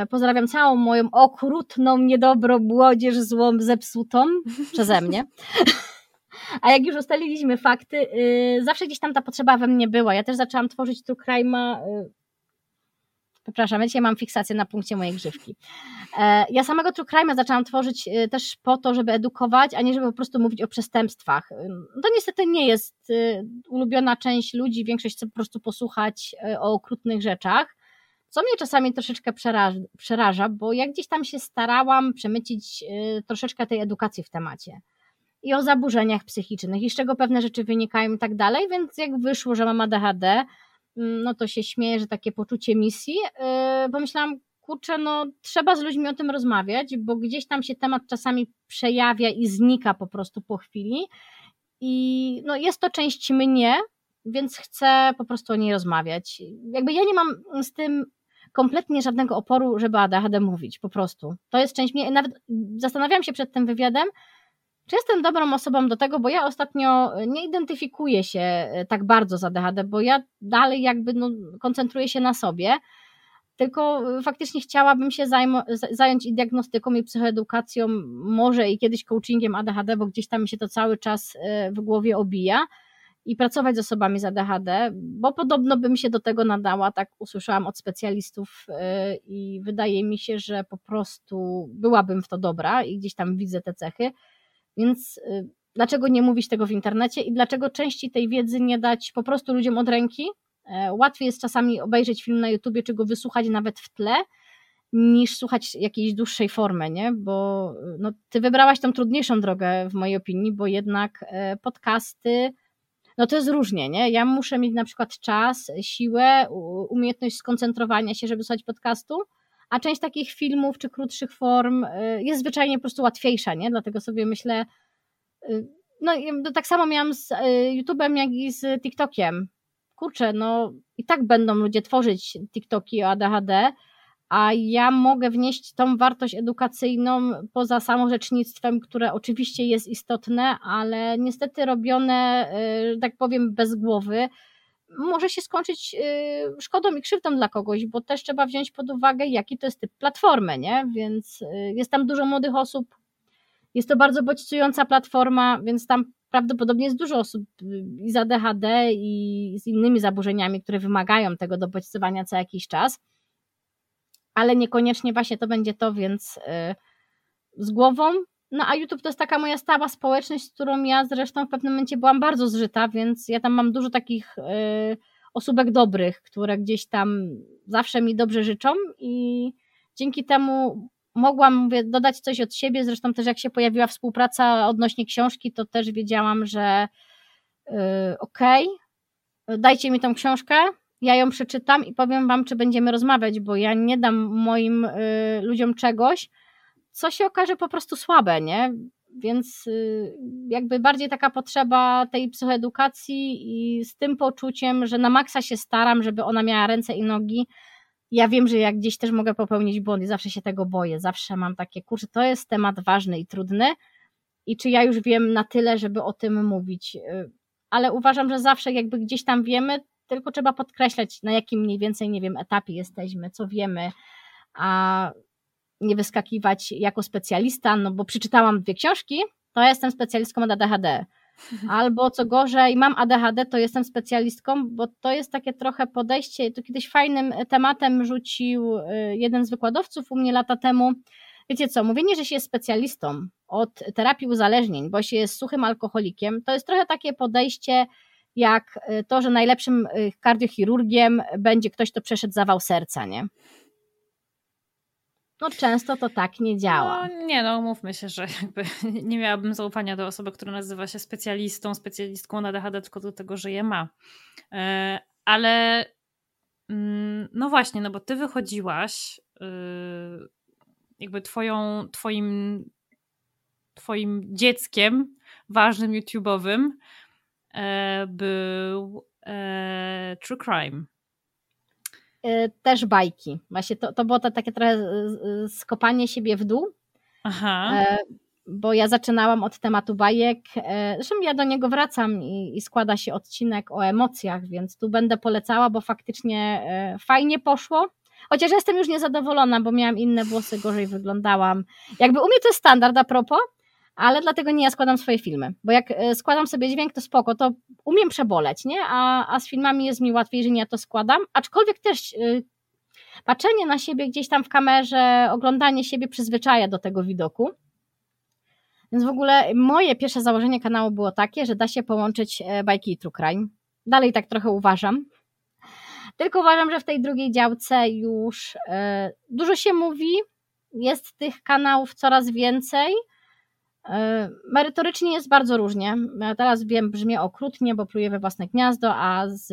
S1: Y, pozdrawiam całą moją okrutną, niedobrą młodzież, złą, zepsutą przeze mnie. A jak już ustaliliśmy fakty, y, zawsze gdzieś tam ta potrzeba we mnie była. Ja też zaczęłam tworzyć True Crime'a Przepraszam, ja mam fiksację na punkcie mojej grzywki. E, ja samego True Crime zaczęłam tworzyć e, też po to, żeby edukować, a nie żeby po prostu mówić o przestępstwach. To niestety nie jest e, ulubiona część ludzi, większość chce po prostu posłuchać o okrutnych rzeczach, co mnie czasami troszeczkę przeraża, przeraża bo ja gdzieś tam się starałam przemycić troszeczkę tej edukacji w temacie i o zaburzeniach psychicznych i z czego pewne rzeczy wynikają i tak dalej, więc jak wyszło, że mam ADHD, no to się śmieję, że takie poczucie misji. Pomyślałam, kurczę, no trzeba z ludźmi o tym rozmawiać, bo gdzieś tam się temat czasami przejawia i znika po prostu po chwili. I no jest to część mnie, więc chcę po prostu o niej rozmawiać. Jakby ja nie mam z tym kompletnie żadnego oporu, żeby ADHD mówić, po prostu. To jest część mnie. Nawet zastanawiałam się przed tym wywiadem, czy jestem dobrą osobą do tego, bo ja ostatnio nie identyfikuję się e, tak bardzo z ADHD, bo ja dalej jakby no, koncentruję się na sobie, tylko e, faktycznie chciałabym się zająć i diagnostyką, i psychoedukacją, może i kiedyś coachingiem ADHD, bo gdzieś tam mi się to cały czas e, w głowie obija i pracować z osobami z ADHD, bo podobno bym się do tego nadała, tak usłyszałam od specjalistów i wydaje mi się, że po prostu byłabym w to dobra i gdzieś tam widzę te cechy. Więc y, dlaczego nie mówić tego w internecie i dlaczego części tej wiedzy nie dać po prostu ludziom od ręki? E, łatwiej jest czasami obejrzeć film na YouTubie, czy go wysłuchać nawet w tle, niż słuchać jakiejś dłuższej formy, nie? Bo y, no, ty wybrałaś tą trudniejszą drogę w mojej opinii, bo jednak e, podcasty, no to jest różnie, nie? Ja muszę mieć na przykład czas, siłę, umiejętność skoncentrowania się, żeby słuchać podcastu, a część takich filmów czy krótszych form y, jest zwyczajnie po prostu łatwiejsza, nie? Dlatego sobie myślę, y, no tak samo miałam z y, YouTube'em, jak i z TikTokiem. Kurczę, no i tak będą ludzie tworzyć TikToki o ADHD, a ja mogę wnieść tą wartość edukacyjną poza samorzecznictwem, które oczywiście jest istotne, ale niestety robione, tak powiem, bez głowy, może się skończyć y, szkodą i krzywdą dla kogoś, bo też trzeba wziąć pod uwagę, jaki to jest typ platformy, nie? Więc y, jest tam dużo młodych osób, jest to bardzo bodźcująca platforma, więc tam prawdopodobnie jest dużo osób y, i z ADHD i z innymi zaburzeniami, które wymagają tego do bodźcowania co jakiś czas, ale niekoniecznie właśnie to będzie to, więc z głową no a YouTube to jest taka moja stała społeczność, z którą ja zresztą w pewnym momencie byłam bardzo zżyta, więc ja tam mam dużo takich y, osóbek dobrych, które gdzieś tam zawsze mi dobrze życzą i dzięki temu mogłam mówię, dodać coś od siebie. Zresztą też jak się pojawiła współpraca odnośnie książki, to też wiedziałam, że yy, okej, okay, dajcie mi tą książkę, ja ją przeczytam i powiem wam, czy będziemy rozmawiać, bo ja nie dam moim y, ludziom czegoś, co się okaże po prostu słabe, nie? Więc y, jakby bardziej taka potrzeba tej psychoedukacji i z tym poczuciem, że na maksa się staram, żeby ona miała ręce i nogi. Ja wiem, że jak gdzieś też mogę popełnić błąd i zawsze się tego boję, zawsze mam takie, kurczę, to jest temat ważny i trudny i czy ja już wiem na tyle, żeby o tym mówić. Y, ale uważam, że zawsze jakby gdzieś tam wiemy, tylko trzeba podkreślać, na jakim mniej więcej, nie wiem, etapie jesteśmy, co wiemy, a nie wyskakiwać jako specjalista, no bo przeczytałam dwie książki, to ja jestem specjalistką od ADHD. Albo co gorzej, mam ADHD, to jestem specjalistką, bo to jest takie trochę podejście. To kiedyś fajnym tematem rzucił y, jeden z wykładowców u mnie lata temu. Wiecie co, mówienie, że się jest specjalistą od terapii uzależnień, bo się jest suchym alkoholikiem, to jest trochę takie podejście jak y, to, że najlepszym kardiochirurgiem będzie ktoś, kto przeszedł zawał serca, nie? No często to tak nie działa.
S2: No, nie, no mówmy się, że jakby nie miałabym zaufania do osoby, która nazywa się specjalistą, specjalistką na DHD, tylko do tego, że je ma. E, ale mm, no właśnie, no bo ty wychodziłaś y, jakby twoją, twoim, twoim dzieckiem ważnym YouTube'owym e, był e, True Crime.
S1: Y, też bajki. Właśnie to, to było to takie trochę skopanie siebie w dół. Aha. E, bo ja zaczynałam od tematu bajek. E, zresztą ja do niego wracam i, i, składa się odcinek o emocjach, więc tu będę polecała, bo faktycznie e, fajnie poszło. Chociaż jestem już niezadowolona, bo miałam inne włosy, gorzej wyglądałam. Jakby u mnie to jest standard a propos, ale dlatego nie ja składam swoje filmy, bo jak e, składam sobie dźwięk, to spoko, to umiem przeboleć, nie? A, a z filmami jest mi łatwiej, że nie ja to składam, aczkolwiek też yy, patrzenie na siebie gdzieś tam w kamerze, oglądanie siebie przyzwyczaja do tego widoku. Więc w ogóle moje pierwsze założenie kanału było takie, że da się połączyć e, bajki i true crime. Dalej tak trochę uważam. Tylko uważam, że w tej drugiej działce już yy, dużo się mówi, jest tych kanałów coraz więcej, merytorycznie jest bardzo różnie. Ja teraz wiem, brzmię okrutnie, bo pluję we własne gniazdo, a z,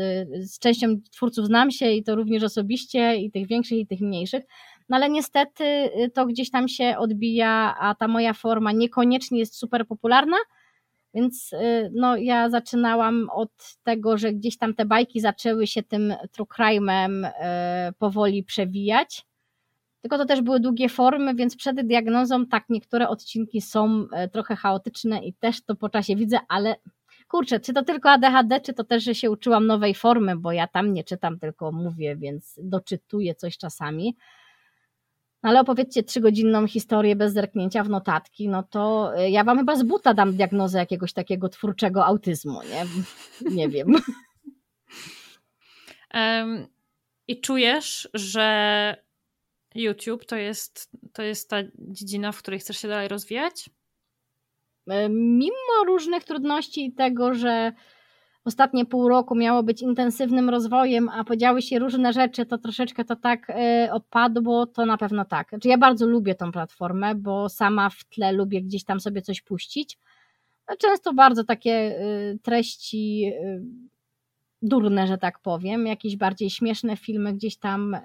S1: z częścią twórców znam się i to również osobiście, i tych większych, i tych mniejszych. No ale niestety y, to gdzieś tam się odbija, a ta moja forma niekoniecznie jest super popularna. Więc y, no, ja zaczynałam od tego, że gdzieś tam te bajki zaczęły się tym true crime'em y, powoli przewijać. Tylko to też były długie formy, więc przed diagnozą tak niektóre odcinki są e, trochę chaotyczne i też to po czasie widzę, ale kurczę, czy to tylko ADHD, czy to też, że się uczyłam nowej formy, bo ja tam nie czytam, tylko mówię, więc doczytuję coś czasami. No ale opowiedzcie trzygodzinną historię bez zerknięcia w notatki, no to e, ja wam chyba z buta dam diagnozę jakiegoś takiego twórczego autyzmu, nie? Nie wiem.
S2: Um, I czujesz, że YouTube to jest, to jest ta dziedzina, w której chcesz się dalej rozwijać?
S1: E, mimo różnych trudności i tego, że ostatnie pół roku miało być intensywnym rozwojem, a podziały się różne rzeczy, to troszeczkę to tak y, opadło, to na pewno tak. Znaczy ja bardzo lubię tą platformę, bo sama w tle lubię gdzieś tam sobie coś puścić. Często bardzo takie treści durne, że tak powiem, jakieś bardziej śmieszne filmy gdzieś tam. Y,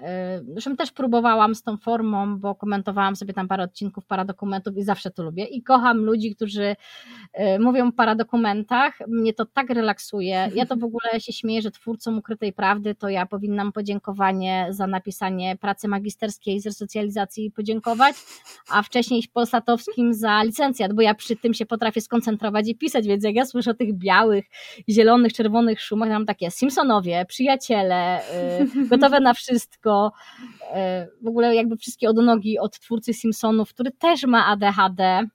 S1: zresztą też próbowałam z tą formą, bo komentowałam sobie tam parę odcinków, parę dokumentów i zawsze to lubię. I kocham ludzi, którzy y, mówią o paradokumentach. Mnie to tak relaksuje. Ja to w ogóle się śmieję, że twórcom ukrytej prawdy to ja powinnam podziękowanie za napisanie pracy magisterskiej z resocjalizacji podziękować, a wcześniej Polsatowskim za licencjat, bo ja przy tym się potrafię skoncentrować i pisać, więc jak ja słyszę o tych białych, zielonych, czerwonych szumach, mam takie Simpsonowie, Przyjaciele, y, Gotowe na wszystko, y, w ogóle jakby wszystkie odnogi od twórcy Simpsonów, który też ma ADHD,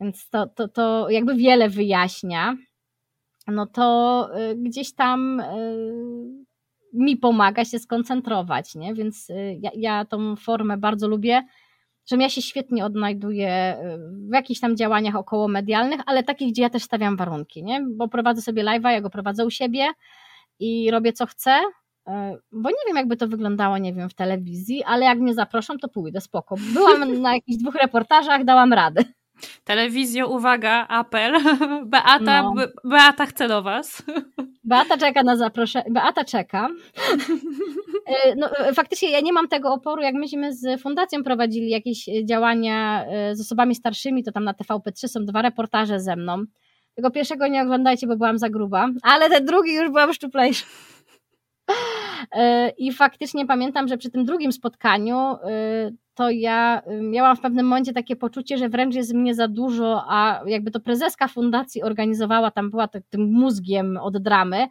S1: więc to, to, to jakby wiele wyjaśnia, no to y, gdzieś tam mi pomaga się skoncentrować, nie? więc ja, ja tą formę bardzo lubię że ja się świetnie odnajduję y, w jakichś tam działaniach około medialnych, ale takich, gdzie ja też stawiam warunki, nie? bo prowadzę sobie live'a, ja go prowadzę u siebie i robię co chcę, e, bo nie wiem, jakby to wyglądało, nie wiem, w telewizji, ale jak mnie zaproszą, to pójdę, spoko. Byłam na jakichś dwóch reportażach, dałam radę.
S2: Telewizjo, uwaga, apel. Beata, no. Be Beata chce do was.
S1: Beata czeka na zaproszenie. Beata czeka. E, no, e, faktycznie ja nie mam tego oporu, jak myśmy z fundacją prowadzili jakieś działania z osobami starszymi, to tam na TVP3 są dwa reportaże ze mną. Tego pierwszego nie oglądajcie, bo byłam za gruba, ale ten drugi już byłam szczuplejsza. E, I faktycznie pamiętam, że przy tym drugim spotkaniu e, to ja e, miałam w pewnym momencie takie poczucie, że wręcz jest mnie za dużo, a jakby to prezeska fundacji organizowała, tam była tym mózgiem od dramy,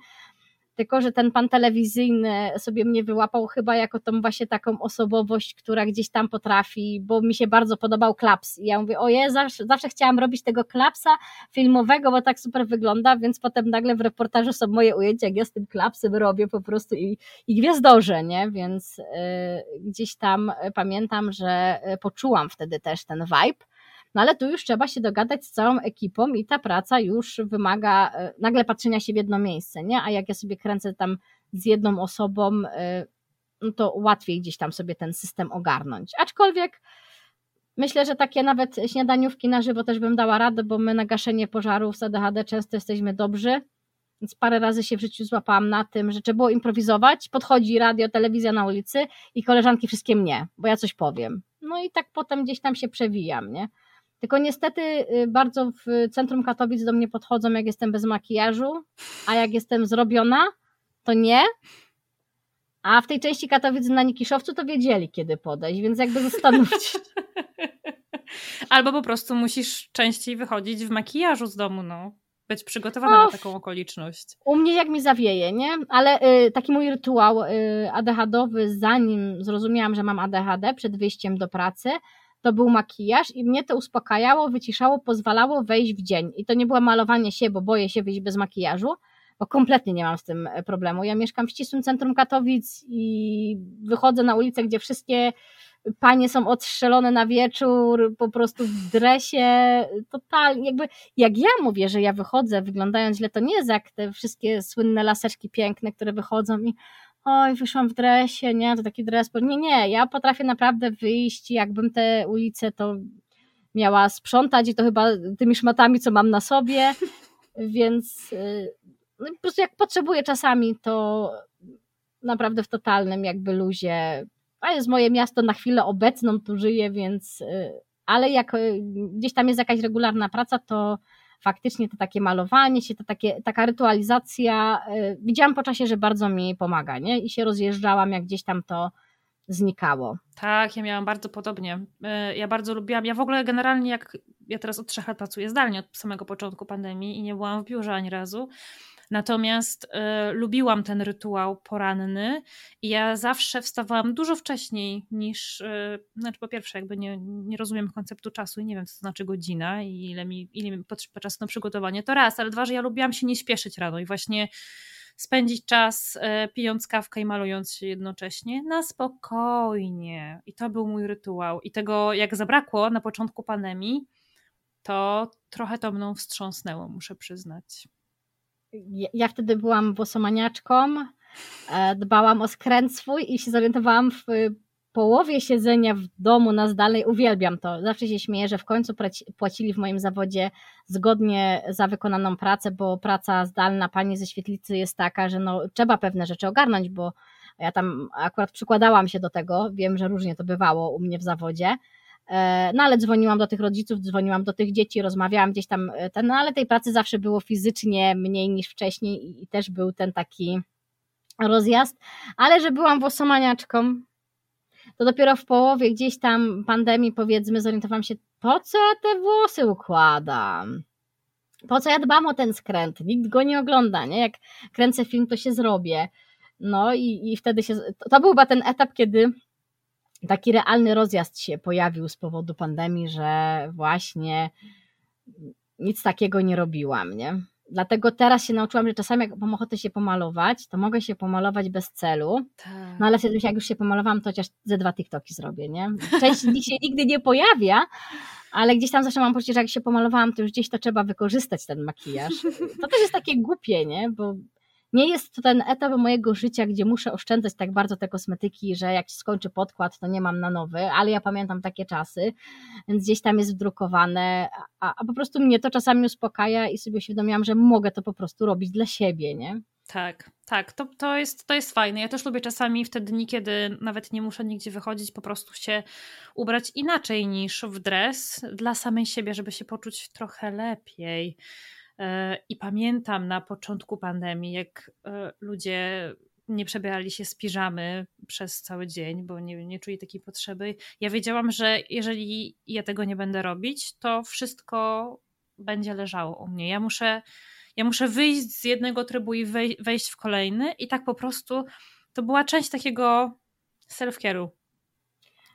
S1: tylko że ten pan telewizyjny sobie mnie wyłapał chyba jako tą właśnie taką osobowość, która gdzieś tam potrafi, bo mi się bardzo podobał klaps. I ja mówię, oje, zawsze, zawsze chciałam robić tego klapsa filmowego, bo tak super wygląda, więc potem nagle w reportażu są moje ujęcia, jak ja z tym klapsem robię po prostu i, i gwiazdorze, nie, więc y, gdzieś tam pamiętam, że y, poczułam wtedy też ten vibe, no ale tu już trzeba się dogadać z całą ekipą i ta praca już wymaga e, nagle patrzenia się w jedno miejsce, nie? A jak ja sobie kręcę tam z jedną osobą, e, no to łatwiej gdzieś tam sobie ten system ogarnąć. Aczkolwiek myślę, że takie nawet śniadaniówki na żywo też bym dała radę, bo my na gaszenie pożarów z ADHD często jesteśmy dobrzy. Więc parę razy się w życiu złapałam na tym, że trzeba było improwizować. Podchodzi radio, telewizja na ulicy i koleżanki wszystkie mnie, bo ja coś powiem. No i tak potem gdzieś tam się przewijam, nie? Tylko niestety y, bardzo w centrum Katowic do mnie podchodzą, jak jestem bez makijażu, a jak jestem zrobiona, to nie. A w tej części Katowic na Nikiszowcu to wiedzieli, kiedy podejść, więc jakby zastanówcie.
S2: Albo po prostu musisz częściej wychodzić w makijażu z domu, no. Być przygotowana no, na taką okoliczność.
S1: U mnie jak mi zawieje, nie? Ale y, taki mój rytuał y, ADHD-owy, zanim zrozumiałam, że mam ADHD, przed wyjściem do pracy, to był makijaż i mnie to uspokajało, wyciszało, pozwalało wejść w dzień. I to nie było malowanie się, bo boję się wyjść bez makijażu, bo kompletnie nie mam z tym e, problemu. Ja mieszkam w ścisłym centrum Katowic i wychodzę na ulicę, gdzie wszystkie panie są odstrzelone na wieczór, po prostu w dresie, totalnie, jakby, jak ja mówię, że ja wychodzę wyglądając źle, to nie jest jak te wszystkie słynne laseczki piękne, które wychodzą i oj, wyszłam w dresie, nie, to taki dres. Nie, nie, ja potrafię naprawdę wyjść, jakbym te ulice to miała sprzątać i to chyba tymi szmatami, co mam na sobie, więc y, no, po prostu jak potrzebuję czasami, to naprawdę w totalnym jakby luzie, a jest moje miasto na chwilę obecną, tu żyję, więc y, ale jak y, gdzieś tam jest jakaś regularna praca, to faktycznie to takie malowanie się, to takie, taka rytualizacja, y, widziałam po czasie, że bardzo mi pomaga, nie? I się rozjeżdżałam, jak gdzieś tam to znikało.
S2: Tak, ja miałam bardzo podobnie. Y, ja bardzo lubiłam, ja w ogóle generalnie jak ja teraz od trzech lat pracuję zdalnie od samego początku pandemii i nie byłam w biurze ani razu, Natomiast y, lubiłam ten rytuał poranny i ja zawsze wstawałam dużo wcześniej niż, y, znaczy po pierwsze jakby nie, nie rozumiem konceptu czasu i nie wiem co to znaczy godzina i ile mi, ile mi potrzeba czasu na przygotowanie, to raz, ale dwa, że ja lubiłam się nie śpieszyć rano i właśnie spędzić czas y, pijąc kawkę i malując się jednocześnie na spokojnie. I to był mój rytuał. I tego jak zabrakło na początku pandemii, to trochę to mną wstrząsnęło, muszę przyznać
S1: ja wtedy byłam włosomaniaczką, e, dbałam o skręt swój i się zorientowałam w połowie siedzenia w domu na zdalnej. Uwielbiam to. Zawsze się śmieję, że w końcu płacili w moim zawodzie zgodnie za wykonaną pracę, bo praca zdalna pani ze świetlicy jest taka, że no, trzeba pewne rzeczy ogarnąć, bo ja tam akurat przykładałam się do tego. Wiem, że różnie to bywało u mnie w zawodzie no ale dzwoniłam do tych rodziców, dzwoniłam do tych dzieci, rozmawiałam gdzieś tam, e, no ale tej pracy zawsze było fizycznie mniej niż wcześniej i też był ten taki rozjazd, ale że byłam włosomaniaczką, to dopiero w połowie gdzieś tam pandemii powiedzmy zorientowałam się, po co ja te włosy układam? Po co ja dbam o ten skręt? Nikt go nie ogląda, nie? Jak kręcę film, to się zrobię. No i, i wtedy się, to był chyba ten etap, kiedy taki realny rozjazd się pojawił z powodu pandemii, że właśnie nic takiego nie robiłam, nie? Dlatego teraz się nauczyłam, że czasami jak mam ochotę się pomalować, to mogę się pomalować bez celu. Tak. No ale wtedy jak już się pomalowałam, to chociaż ze dwa TikToki zrobię, nie? Część nich się nigdy nie pojawia, ale gdzieś tam zawsze mam poczucie, że jak się pomalowałam, to już gdzieś to trzeba wykorzystać ten makijaż. To też jest takie głupie, nie? Bo nie jest to ten etap mojego życia, gdzie muszę oszczędzać tak bardzo te kosmetyki, że jak się skończy podkład, to nie mam na nowy, ale ja pamiętam takie czasy, więc gdzieś tam jest wdrukowane, a, a po prostu mnie to czasami uspokaja i sobie uświadomiłam, że mogę to po prostu robić dla siebie, nie?
S2: Tak, tak, to, to, jest, to jest fajne. Ja też lubię czasami w te dni, kiedy nawet nie muszę nigdzie wychodzić, po prostu się ubrać inaczej niż w dres dla samej siebie, żeby się poczuć trochę lepiej. E, I pamiętam na początku pandemii, jak e, ludzie nie przebierali się z piżamy przez cały dzień, bo nie, nie czuli takiej potrzeby. Ja wiedziałam, że jeżeli ja tego nie będę robić, to wszystko będzie leżało u mnie. Ja muszę ja muszę wyjść z jednego trybu i wejść w kolejny i tak po prostu to była część takiego self-care'u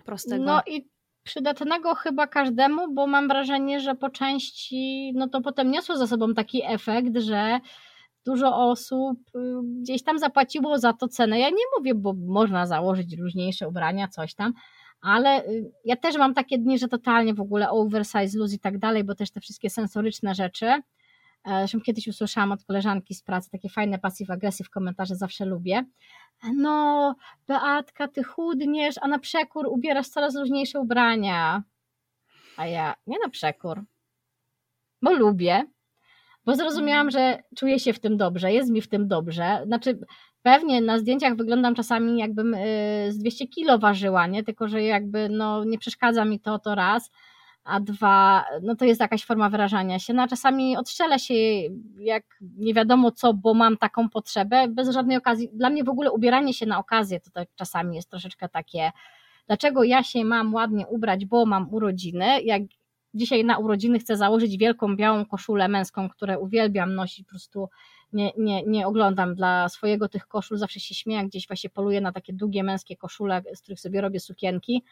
S2: prostego.
S1: No i przydatnego chyba każdemu, bo mam wrażenie, że po części no to potem niosło za sobą taki efekt, że dużo osób y, gdzieś tam zapłaciło za to cenę. Ja nie mówię, bo można założyć różniejsze ubrania, coś tam, ale y, ja też mam takie dni, że totalnie w ogóle oversize, luz i tak dalej, bo też te wszystkie sensoryczne rzeczy zresztą kiedyś usłyszałam od koleżanki z pracy takie fajne passive-aggressive komentarze, zawsze lubię. No, Beatka, ty chudniesz, a na przekór ubierasz coraz luźniejsze ubrania. A ja, nie na przekór, bo lubię, bo zrozumiałam, że czuję się w tym dobrze, jest mi w tym dobrze. Znaczy, pewnie na zdjęciach wyglądam czasami jakbym y, z 200 kilo ważyła, nie? Tylko, że jakby no, nie przeszkadza mi to, to raz a dwa, no to jest jakaś forma wyrażania się. No a czasami odstrzelę się jak nie wiadomo co, bo mam taką potrzebę, bez żadnej okazji. Dla mnie w ogóle ubieranie się na okazję to tak czasami jest troszeczkę takie, dlaczego ja się mam ładnie ubrać, bo mam urodziny, jak dzisiaj na urodziny chcę założyć wielką białą koszulę męską, które uwielbiam nosić, po prostu nie, nie, nie oglądam dla swojego tych koszul, zawsze się śmieję, gdzieś właśnie poluję na takie długie męskie koszule, z których sobie robię sukienki,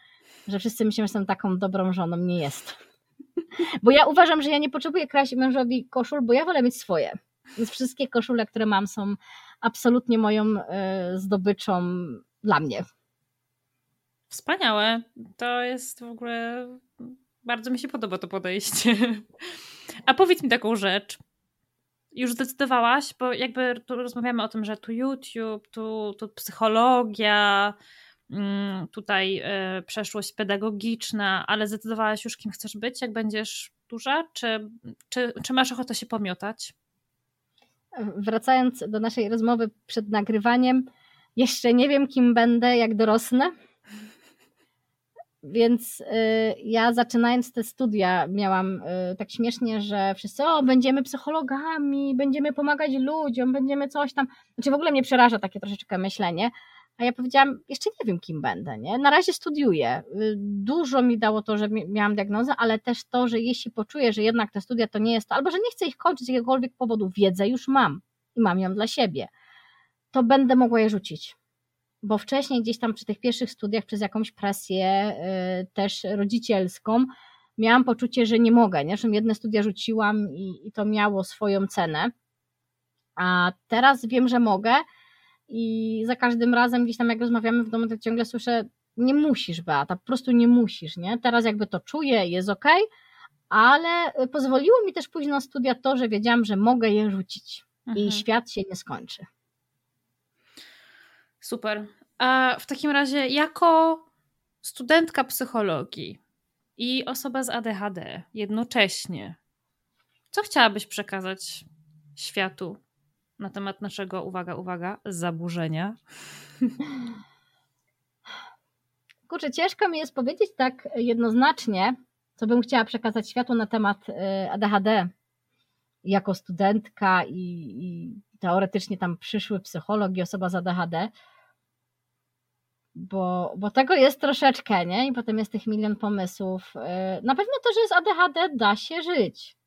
S1: że wszyscy myślą, że jestem taką dobrą żoną, nie jest. Bo ja uważam, że ja nie potrzebuję kraść mężowi koszul, bo ja wolę mieć swoje. Więc wszystkie koszule, które mam są absolutnie moją y, zdobyczą dla mnie.
S2: Wspaniałe. To jest w ogóle bardzo mi się podoba to podejście. A powiedz mi taką rzecz. Już zdecydowałaś, bo jakby tu rozmawiamy o tym, że tu YouTube, tu, tu psychologia, mm, tutaj e, przeszłość pedagogiczna, ale zdecydowałaś już, kim chcesz być, jak będziesz duża? Czy, czy, czy masz ochotę się pomiotać?
S1: Wracając do naszej rozmowy przed nagrywaniem, jeszcze nie wiem, kim będę, jak dorosnę. Więc y, ja zaczynając te studia miałam y, tak śmiesznie, że wszyscy, o, będziemy psychologami, będziemy pomagać ludziom, będziemy coś tam. Znaczy w ogóle mnie przeraża takie troszeczkę myślenie. A ja powiedziałam, jeszcze nie wiem, kim będę, nie? Na razie studiuję. Y, dużo mi dało to, że miałam diagnozę, ale też to, że jeśli poczuję, że jednak te studia to nie jest to, albo że nie chcę ich kończyć z jakiegokolwiek powodu, wiedzę już mam i mam ją dla siebie, to będę mogła je rzucić bo wcześniej gdzieś tam przy tych pierwszych studiach przez jakąś presję y, też rodzicielską miałam poczucie, że nie mogę. Nie? Zresztą jedne studia rzuciłam i, i to miało swoją cenę, a teraz wiem, że mogę i za każdym razem gdzieś tam jak rozmawiamy w domu, to ciągle słyszę, nie musisz Beata, po prostu nie musisz, nie? Teraz jakby to czuję, jest ok, ale pozwoliło mi też na studia to, że wiedziałam, że mogę je rzucić mhm. i świat się nie skończy.
S2: Super. A w takim razie, jako studentka psychologii i osoba z ADHD jednocześnie, co chciałabyś przekazać światu na temat naszego, uwaga, uwaga, zaburzenia?
S1: Kurczę, ciężko mi jest powiedzieć tak jednoznacznie, co bym chciała przekazać światu na temat y, ADHD jako studentka i, i teoretycznie tam przyszły psycholog i osoba z ADHD, bo, bo tego jest troszeczkę, nie? I potem jest tych milion pomysłów. Y, na pewno to, że z ADHD da się żyć.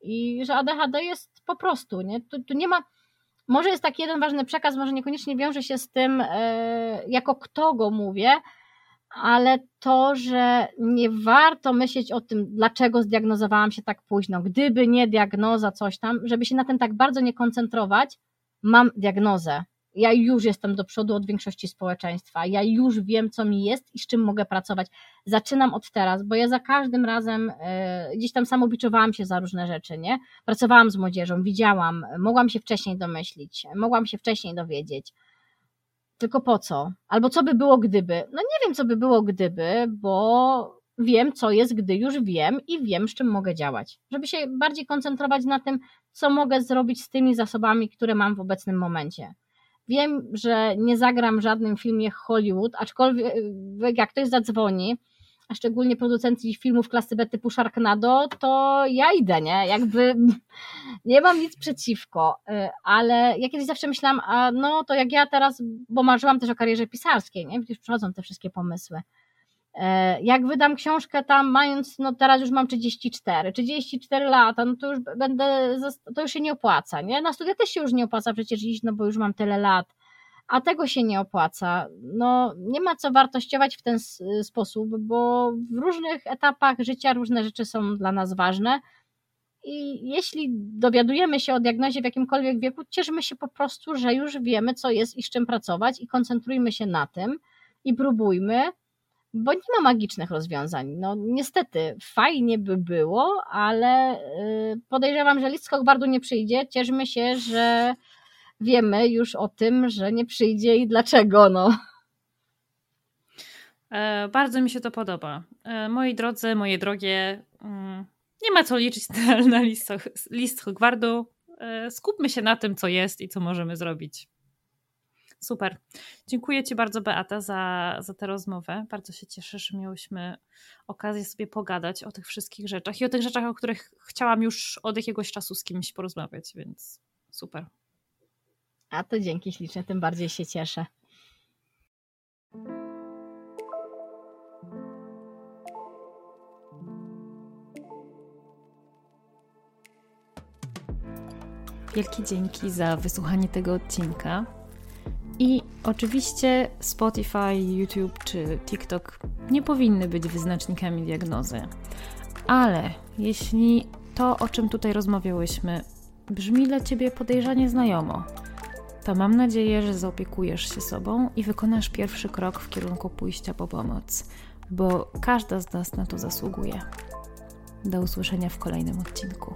S1: I że ADHD jest po prostu, nie? Tu, tu nie ma. Może jest taki jeden ważny przekaz, może niekoniecznie wiąże się z tym, y, jako kto go mówię, ale to, że nie warto myśleć o tym, dlaczego zdiagnozowałam się tak późno. Gdyby nie diagnoza, coś tam, żeby się na tym tak bardzo nie koncentrować, mam diagnozę ja już jestem do przodu od większości społeczeństwa, ja już wiem, co mi jest i z czym mogę pracować. Zaczynam od teraz, bo ja za każdym razem e, gdzieś tam samobiczowałam się za różne rzeczy, nie? Pracowałam z młodzieżą, widziałam, mogłam się wcześniej domyślić, mogłam się wcześniej dowiedzieć. Tylko po co? Albo co by było gdyby? No nie wiem, co by było gdyby, bo wiem, co jest, gdy już wiem i wiem, z czym mogę działać. Żeby się bardziej koncentrować na tym, co mogę zrobić z tymi zasobami, które mam w obecnym momencie. Wiem, że nie zagram w żadnym filmie Hollywood, aczkolwiek jak ktoś zadzwoni, a szczególnie producenci filmów klasy B typu Sharknado, to ja idę, nie? Jakby nie mam nic przeciwko, y, ale ja kiedyś zawsze myślałam, a no to jak ja teraz, bo marzyłam też o karierze pisarskiej, nie? Przecież przychodzą te wszystkie pomysły. E, jak wydam książkę tam, mając, no teraz już mam 34, 34 lata, no to już będę, to już się nie opłaca, nie? Na studia też się już nie opłaca przecież iść, no bo już mam tyle lat, a tego się nie opłaca. No nie ma co wartościować w ten sposób, bo w różnych etapach życia różne rzeczy są dla nas ważne i jeśli dowiadujemy się o diagnozie w jakimkolwiek wieku, cieszymy się po prostu, że już wiemy, co jest i z czym pracować i koncentrujmy się na tym i próbujmy, bo nie ma magicznych rozwiązań. No niestety, fajnie by było, ale y, podejrzewam, że list Hogwardu nie przyjdzie. Cieszmy się, że wiemy już o tym, że nie przyjdzie i dlaczego. No.
S2: E, bardzo mi się to podoba. E, moi drodzy, moje drogie, mm, nie ma co liczyć na list, list Hogwardu. E, skupmy się na tym, co jest i co możemy zrobić. Super. Dziękuję Ci bardzo, Beata, za, za tę rozmowę. Bardzo się cieszę, że miałyśmy okazję sobie pogadać o tych wszystkich rzeczach i o tych rzeczach, o których chciałam już od jakiegoś czasu z kimś porozmawiać, więc super.
S1: A to dzięki ślicznie, tym bardziej się cieszę.
S2: Wielkie dzięki za wysłuchanie tego odcinka. I oczywiście Spotify, YouTube czy TikTok nie powinny być wyznacznikami diagnozy. Ale jeśli to, o czym tutaj rozmawiałyśmy, brzmi dla ciebie podejrzanie znajomo, to mam nadzieję, że zaopiekujesz się sobą i wykonasz pierwszy krok w kierunku pójścia po pomoc, bo każda z nas na to zasługuje. Do usłyszenia w kolejnym odcinku.